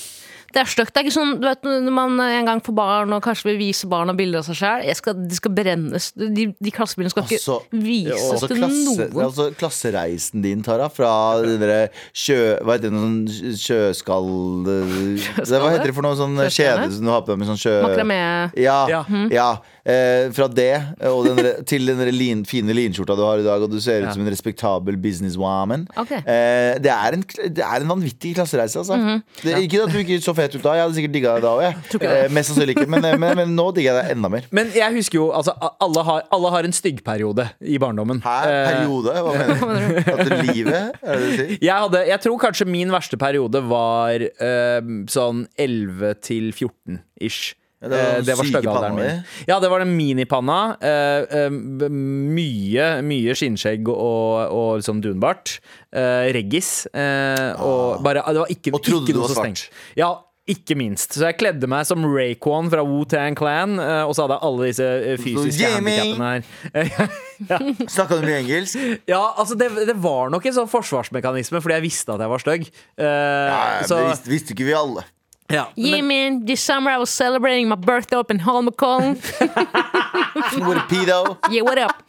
Det er stygt. Det er ikke sånn du vet, når man en gang får barn og kanskje vil vise barna bilder av seg sjøl. De skal brennes. De, de klassebildene skal ikke Altså, vises Altså, til klasse, noen. altså klassereisen din, Tara, fra den derre sjø... Hva heter det? noen sjøskall... Hva heter det for noe sånn kjede som du har på deg med sånn sjø... Makramé. Ja, Ja. ja. Eh, fra det og den til den lin, fine linskjorta du har i dag, og du ser ut Ja. som en respektabel businesswoman. Okay. Eh, det, er en, det er en vanvittig klassereise, altså. det, ikke at du ikke så fet ut da, jeg hadde sikkert digga deg da òg. Eh, mest sannsynlig ikke, men, men, men nå digger jeg deg enda mer. Men jeg husker jo, altså, alle har, alle har en styggperiode i barndommen. Her, Eh, periode? Hva mener du? At det livet? Er det det du sier? jeg, hadde, jeg tror kanskje min verste periode var eh, sånn 11 til 14 ish. Ja, det var Eh, det var styggealderen min. Ja, det var den minipanna. Uh, uh, mye, mye skinnskjegg og, og liksom dunbart. Uh, reggis. og bare, det var ikke, Ah. Og trodde ikke du var svart. stengt. Ja, ikke minst. Så jeg kledde meg som Rayquan fra Wu-Tang Clan, og så hadde jeg alle disse fysiske handikappene her. ja. Snakka du mye engelsk? Ja, altså det, det var nok en sånn forsvarsmekanisme, fordi jeg visste at jeg var stygg. Uh, så, det visste, visste ikke vi alle. Ja, Yeah, men, man, this summer I was celebrating my birthday up in Holmenkollen. What a pedo. Yeah, what up?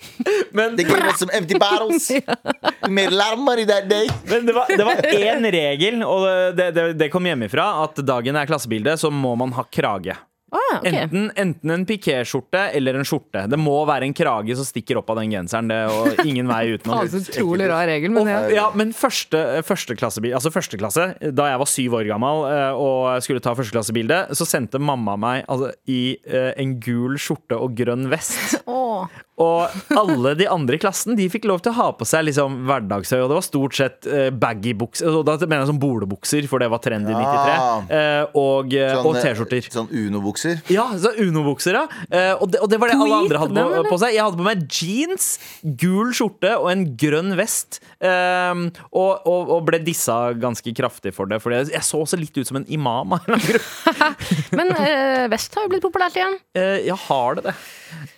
men, They gave us some empty bottles. We made a lot of money that day. men det var det var én regel, og det, det, det kom hjemmefra, at dagen er klassebildet, så må man ha krage. Ah, okay. Enten, enten en pikéskjorte eller en skjorte. Det må være en krage som stikker opp av den genseren. Det, og ingen vei utenom. Altså, utrolig rar regel, men ja. Ja, men første, førsteklassebil Altså første klasse, da jeg var syv år gammel eh, og skulle ta førsteklassebilde, så sendte mamma meg altså, i eh, en gul skjorte og grønn vest. Åh. Og alle de andre i klassen De fikk lov til å ha på seg liksom hverdagshøy, og det var stort sett eh, baggy bukser. Og Da mener jeg sånn bolebukser, for det var trend i 93. eh, og eh, og T-skjorter. Sånn Uno-bukser. Ja, så Uno-bukser, ja. Eh, og, det, og det var det alle andre hadde på, på seg. Jeg hadde på meg jeans, gul skjorte og en grønn vest. Og, og, og ble dissa ganske kraftig for det. For jeg så også litt ut som en imam. Men vest har jo blitt populært igjen. Eh, ja, har det det?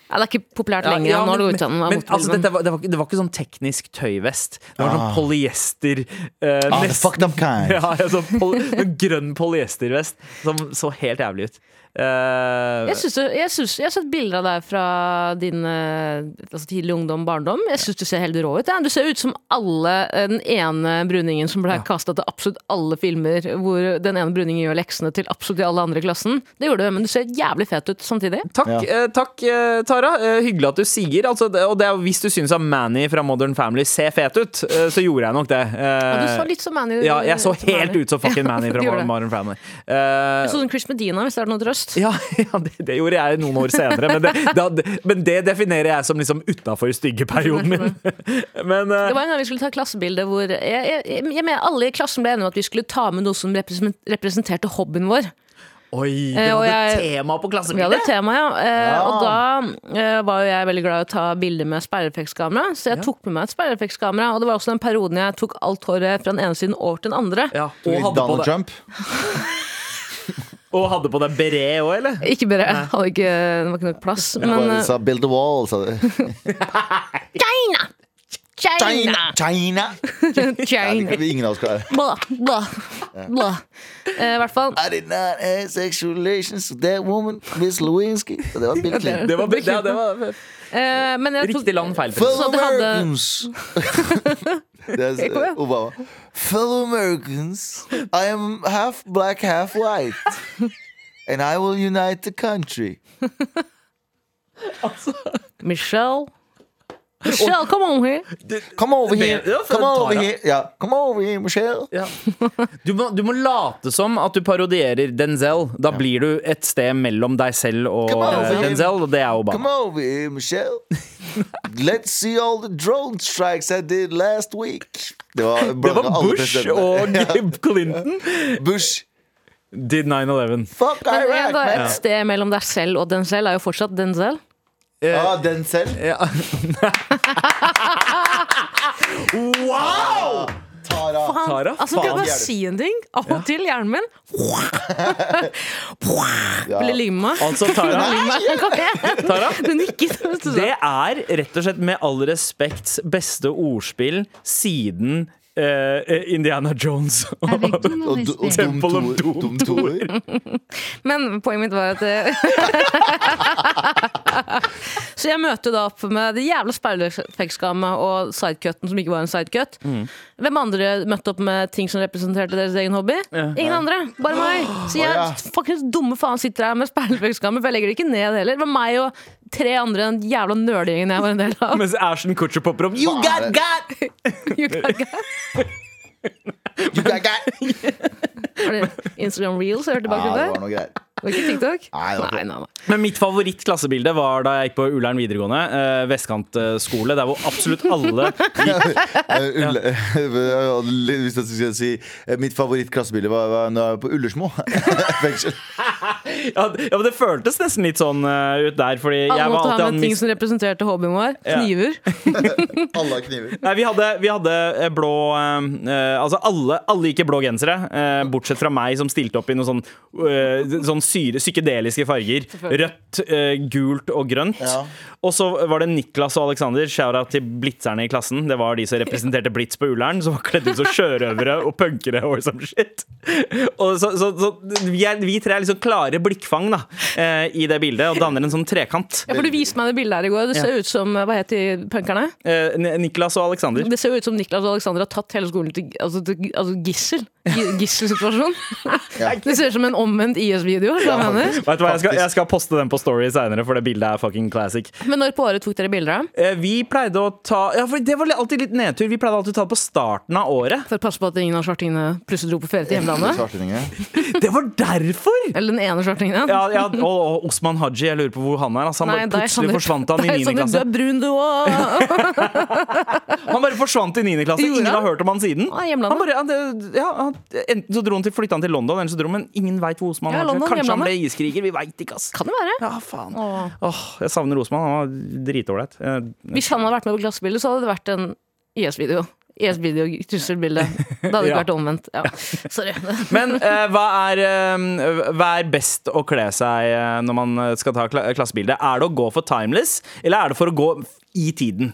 Ja, det er ikke populært lenger. Ja, ja, men, det men, gått men, altså, dette var, det, var, det var ikke sånn teknisk tøyvest. Det var sånn polyester uh, Ah, the nesten- fucked up kind. Ja, ja, sånn poly, grønn polyestervest som så helt jævlig ut. Eh, Jeg, synes, jeg, synes, jeg har sett bilder av deg fra din eh, altså tidlig ungdom, barndom. Jeg syns du ser helt rå ut. Ja. Du ser ut som alle eh, den ene bruningen som ble kasta til absolutt alle filmer hvor den ene bruningen gjør leksene til absolutt alle andre i klassen. Det gjorde du, men du ser jævlig fet ut samtidig. Takk, eh, takk Tara. Eh, hyggelig at du sier. Altså, det, og det er, hvis du syns at Manny fra Modern Family ser fet ut, eh, så gjorde jeg nok det. Ja, du så litt som Manny. ja, jeg så helt Manny. ut som fucking Manny fra. Modern Family. Eh, Jeg så som Chris Medina, hvis det er noe trøst. Kunst. Ja, ja det, det gjorde jeg noen år senere, men det, det, men det definerer jeg som liksom utafor styggeperioden min. Men uh, Det var en gang vi skulle ta klassebilde hvor jeg, jeg, jeg, jeg alle i klassen ble enige om at vi skulle ta med noe som representerte hobbyen vår. Oi, vi hadde jeg- tema på Vi hadde tema, ja. Eh, Ja. Og da eh, var jo jeg veldig glad i å ta bilder med sperreeffektskamera, så jeg tok med meg et sperreeffektskamera. Og det var også den perioden jeg tok alt håret fra den ene siden over til den andre. Ja, og, hadde Donald på det, Trump. og hadde på deg beret òg, eller? Ikke beret. hadde ikke, det var ikke nok plass. Men Bare sa 'build a wall', sa du. China! China! China! China! China. ingen av oss klare. Blah, blah, blah. Eh, I hvert fall. I did not have sexual relations with that woman, Miss Lewinsky. Det var Bill Clinton. Det var, ja, det var det men jeg riktig land, feil Fellow det Americans. er. Obama. Fellow Americans, I am half black, half white. And I will unite the country. Michelle. Michelle, come on here. Come over here. Come over here. Ja, come over here, Michelle. Ja. Du, må, du må late som at du parodierer Denzel. Da blir du et sted mellom deg selv og eh. Denzel, og det er Come over here, Michelle. Let's see all the drone strikes I did last week. Det var, Det var Bush og Clinton Bush. did 9-11. Fuck Men Iraq, da, man. et sted mellom deg selv og Denzel er jo fortsatt Denzel. Ja, den selv. Ja. wow! Tara. Tara, Altså, kan jeg bare si en ting? Av og til hjernen min blir limma. Altså, Tara, Tara. Det er rett og slett med all respekt beste ordspill siden eh, Indiana Jones og Og, du- og Temple of. Doom Tour. Men poenget mitt var at eh, Så jeg møter da opp med det jævla speilreflekskammet og sidecutten som ikke var en sidecut. Hvem andre møtte opp med ting som representerte deres egen hobby? Ingen andre. Bare meg. Så jeg oh, ja. faktisk dumme faen sitter her med speilreflekskammet, for jeg legger det ikke ned heller. Det var meg og tre andre den jævla nerdegjengen jeg var en del av. Mens Ashton Kutcher popper opp You got got! You got- got- You got- got. Var det Instagram Reels jeg hørte Ja, bak det der? var noe greier. Var ikke TikTok? Nei, det var ikke- nei, nei, nei. Men mitt favorittklassebilde var da jeg gikk på Ullern videregående. Eh, vestkantskole, der hvor absolutt alle Eh, Hvis jeg skulle si eh, Mitt favorittklassebilde var, var når jeg var på Ullersmo fengsel. ja, ja, men Det føltes nesten litt sånn uh, ut der, fordi Alle jeg var måtte alltid ha han med ting som representerte hobbyen vår. Kniver. Alle har kniver. Nei, vi hadde, vi hadde eh, blå eh, eh, Altså alle, alle gikk i blå gensere, uh, bortsett fra meg som stilte opp i noen sånn, eh, sånn syre, psykedeliske farger. Rødt, eh, gult og grønt. Ja. Og så var det Niklas og Alexander, shout-out til blitzerne i klassen. Det var de som representerte Blitz på Ullern, som var kledd ut som sjørøvere og punkere og some shit. Og så, så, så vi, er, vi tre er liksom klare blikkfang da, eh, i det bildet, og danner en sånn trekant. Ja, for Du viste meg det bildet her i går. Det ser ut som Hva heter de punkerne? Eh, Niklas og Alexander. Det ser ut som Niklas og Alexander har tatt hele skolen til, altså, til altså gissel. Gisselsituasjon. Ja. Det ser ut som en omvendt IS-video. Ja, Ja, jeg skal, jeg skal poste den på Story senere, for det bildet er fucking classic. Men når på året tok dere bilder av? Eh, Vi pleide å ta Ja, for det var alltid litt nedtur. Vi pleide alltid å ta det på starten av året. For å passe på at ingen av svartingene plutselig dro på ferie til hjemlandet? Det var derfor! Eller den ene svartingen? Ja, ja, og, og Osman Haji, jeg lurer på hvor han er. Altså, han Nei, bare deg, plutselig Sander. forsvant han i Deg, 9. Sander, Du klasse. er brun, du òg! Han bare forsvant i 9. klasse. Gjorde Ingen han? har hørt om han siden. Ah, hjemlandet. Han bare, ja, det, ja, han- enten så dro han til, flytta han til London, eller så dro han, men ingen veit hvor Osman Ja, var. London, Kanskje han hjemlandet. ble iskriger. Vi veit ikke, ass. Kan det være? Ja, faen. Åh. Åh, jeg savner Osman. Han var dritålreit. Eh, Hvis han hadde vært med på klassebildet, så hadde det vært en IS-video. IS-video-trusselbilde. Det hadde ikke Ja. vært omvendt. Ja. Sorry. Men uh, hva, er, uh, hva er best å kle seg uh, når man skal ta kla klassebilde? Er det å gå for timeless, eller er det for å gå i tiden?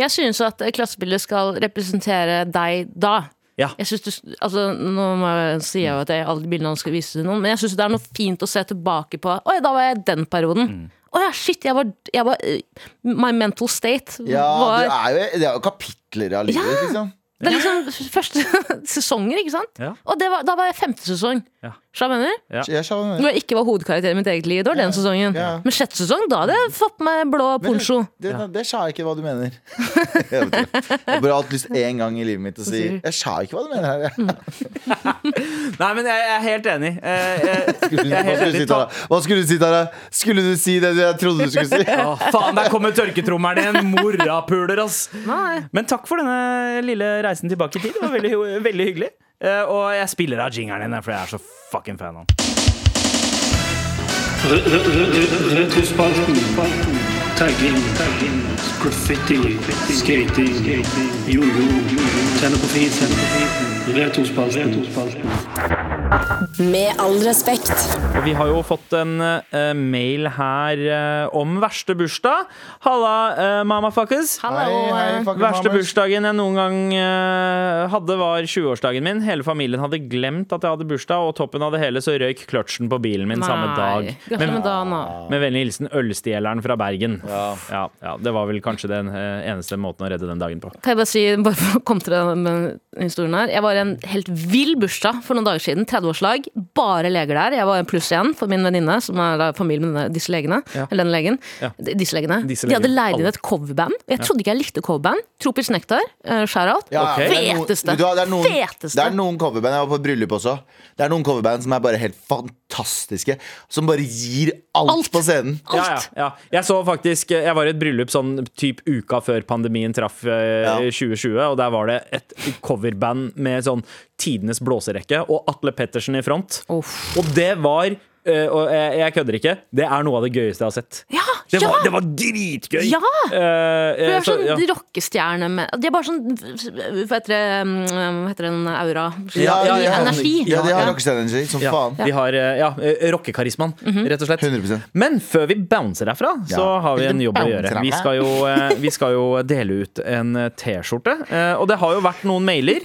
Jeg synes at klassebildet skal representere deg da. Ja. Jeg synes du, altså, nå må jeg jo at jeg, alle bildene skal vise til noen, men jeg syns det er noe fint å se tilbake på. Oi, da var jeg i den perioden. Mm. Å ja, shit, jeg var, jeg var uh, My mental state Ja, var det er jo, det er jo kapitler av livet, Ja. liksom. Det er liksom første sesonger, ikke sant? Ja. Og det var, da var jeg femte sesong. Ja. Skjønner du? Ja. Når jeg ikke var hovedkarakter i mitt eget liv. Det var den sesongen. Ja. Men sjette sesong, da hadde jeg fått på meg blå poncho. det, det sa jeg ikke hva du mener. jeg bare har bare hatt lyst en gang i livet mitt å si Jeg sa ikke hva du mener her. Nei, men jeg, jeg er helt enig. Eh, jeg, er helt skulle du enig. si, Tara? Hva skulle du si, Tara? Skulle du si det jeg trodde du skulle si? Å, faen, der kommer tørketrommelen igjen! Morapuler, ass! Nei. Men takk for denne lille reisen tilbake i tid. Det var veldig, veldig hyggelig. Eh, og jeg spiller av jingeren din, for jeg er så fucking fan av den. Tagging. Graffiti. Skating. Jojo. Tenne på fisen. Retrospalten. Med all respekt. Og vi har jo fått en eh, mail her eh, om verste bursdag. Halla, uh, mamafuckers. Hei, hei, fucking Verste mamas. bursdagen jeg noen gang eh, hadde, var 20-årsdagen min. Hele familien hadde glemt at jeg hadde bursdag, og toppen av det hele så røyk kløtsjen på bilen min samme dag. Gratulerer med dagen, da. Med vennlig hilsen ølstjeleren fra Bergen. Ja. Ja, Det var vel kanskje den eh, eneste måten å redde den dagen på. Kan jeg bare si, bare for å komme til den historien her Jeg var i en helt vill bursdag for noen dager siden. 30-årslag. Bare leger der. Jeg var en pluss igjen for min venninne, som er da familie med denne, disse legene. Ja. Eller den legen. Ja. Disse legene. Disse De hadde leid inn et coverband. Jeg trodde ikke jeg likte coverband. Tropisk Nektar. Uh, Shout-out. Ja, okay. Feteste. det er noen- noen, noen coverband Jeg var på et bryllup også. Det er noen coverband som er bare helt fantastiske. Som bare gir alt, Alt. på scenen. Ja, ja, ja. Jeg så faktisk Jeg var i et bryllup sånn typ uka før pandemien traff eh, Ja. 2020, og der var det et coverband med sånn tidenes blåserekke og Atle Pettersen i front. Uff. Og det var eh, Og jeg, jeg kødder ikke. Det er noe av det gøyeste jeg har sett. Ja! Det ja! var, det var dritgøy! Ja! Uh, Du eh, er så, sånn ja. rockestjerne med De er bare sånn Hva heter det? mm, Hva heter den aura? Ja, ja, ja. Energi. Ja, de har Ja. rockestjerne-energi som Ja, faen. de har eh, ja, eh, rockekarismaen, rett og slett. 100 Men før vi bouncer herfra, så Ja. har vi en jobb å gjøre. Vi skal jo, eh, vi skal jo dele ut en eh, T-skjorte. eh, Og det har jo vært noen mailer.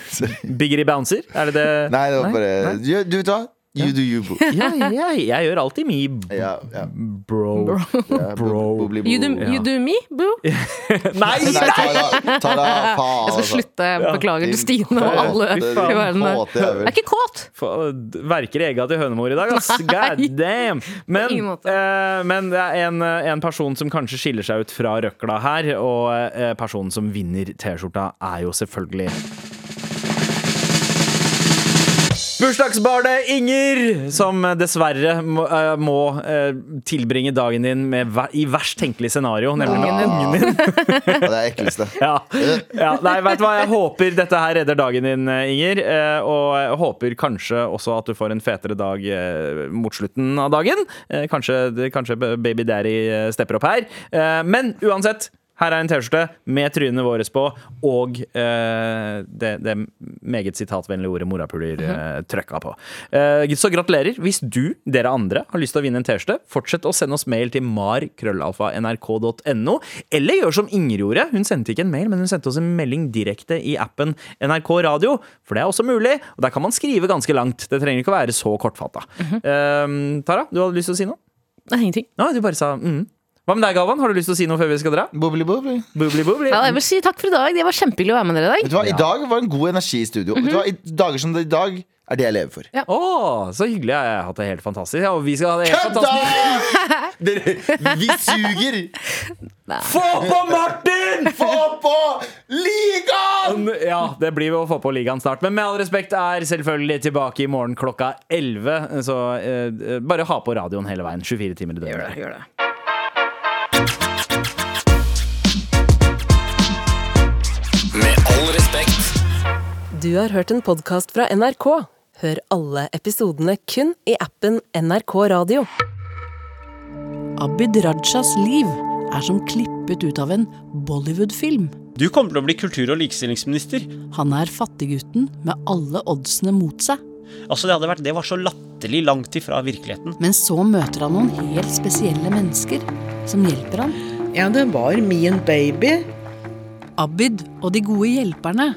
Biggeri bouncer, er det det? Nei, det var bare Du, du vet hva? You do you, boo. Ja, jeg, jeg gjør alltid me, Ja, ja. bro. ja Bro. bo- bo- bo- You do, you do me, boo? Nei! Nei, Tara, Tara, faen. Jeg skal altså. slutte. Beklager til Stine og alle i verden. Jeg er ikke kåt! Verker egga til hønemor i dag, ass. God damn! Men, eh, men det er en, eh, en person som kanskje skiller seg ut fra røkla her, og eh, personen som vinner T-skjorta, er jo selvfølgelig Bursdagsbarnet Inger, som dessverre må, eh, må eh, tilbringe dagen din med, ver- i verst tenkelig scenario, nemlig med ungen din. Ja, det er ekleste. Ja. ja. Nei, vet du hva, jeg håper dette her redder dagen din, eh, Inger. Og jeg håper kanskje også at du får en fetere dag mot slutten av dagen. Kanskje, kanskje baby daddy stepper opp her. Men uansett. Her er en T-skjorte med trynene våre på og eh, det, det meget sitatvennlige ordet morapuler eh, trøkka på. Eh, så gratulerer. Hvis du, dere andre, har lyst til å vinne en T-skjorte, fortsett å sende oss mail til mar.krøllalfa.nrk.no, eller gjør som Inger gjorde. Hun sendte ikke en mail, men hun sendte oss en melding direkte i appen NRK Radio, for det er også mulig. Og der kan man skrive ganske langt. Det trenger ikke å være så kortfatta. Eh, Tara, du hadde lyst til å si noe? Nei, ingenting. Nei, du bare sa mm. Hva med deg, Galvan? Har du lyst til å si noe før vi skal dra? Bobli, bobli. Bubli, bubli. Ja, jeg vil si takk for i dag. Det var kjempehyggelig å være med dere i dag. Vet du hva, I dag var en god energi i studio. Vet du hva, I dager som det i dag er det jeg lever for. Å, så hyggelig. Jeg har hatt det helt fantastisk. Ja, og vi skal ha det helt fantastisk. Kødda! Dere, vi suger! Få på Martin! Få på ligaen! Ja, det blir å få på ligaen snart. Men med all respekt er selvfølgelig tilbake i morgen klokka 11. Så eh, bare ha på radioen hele veien. 24 timer i døgnet. Gjør det. Med Du har hørt en podkast fra NRK. Hør alle episodene kun i appen NRK Radio. Abid Rajas liv er som klippet ut av en Bollywood-film. Du kommer til å bli kultur- og likestillingsminister. Han er fattiggutten med alle oddsene mot seg. Altså, det, hadde vært, det var så latterlig langt ifra virkeligheten. Men så møter han noen helt spesielle mennesker som hjelper han. Ja, det var min baby. Abid og de gode hjelperne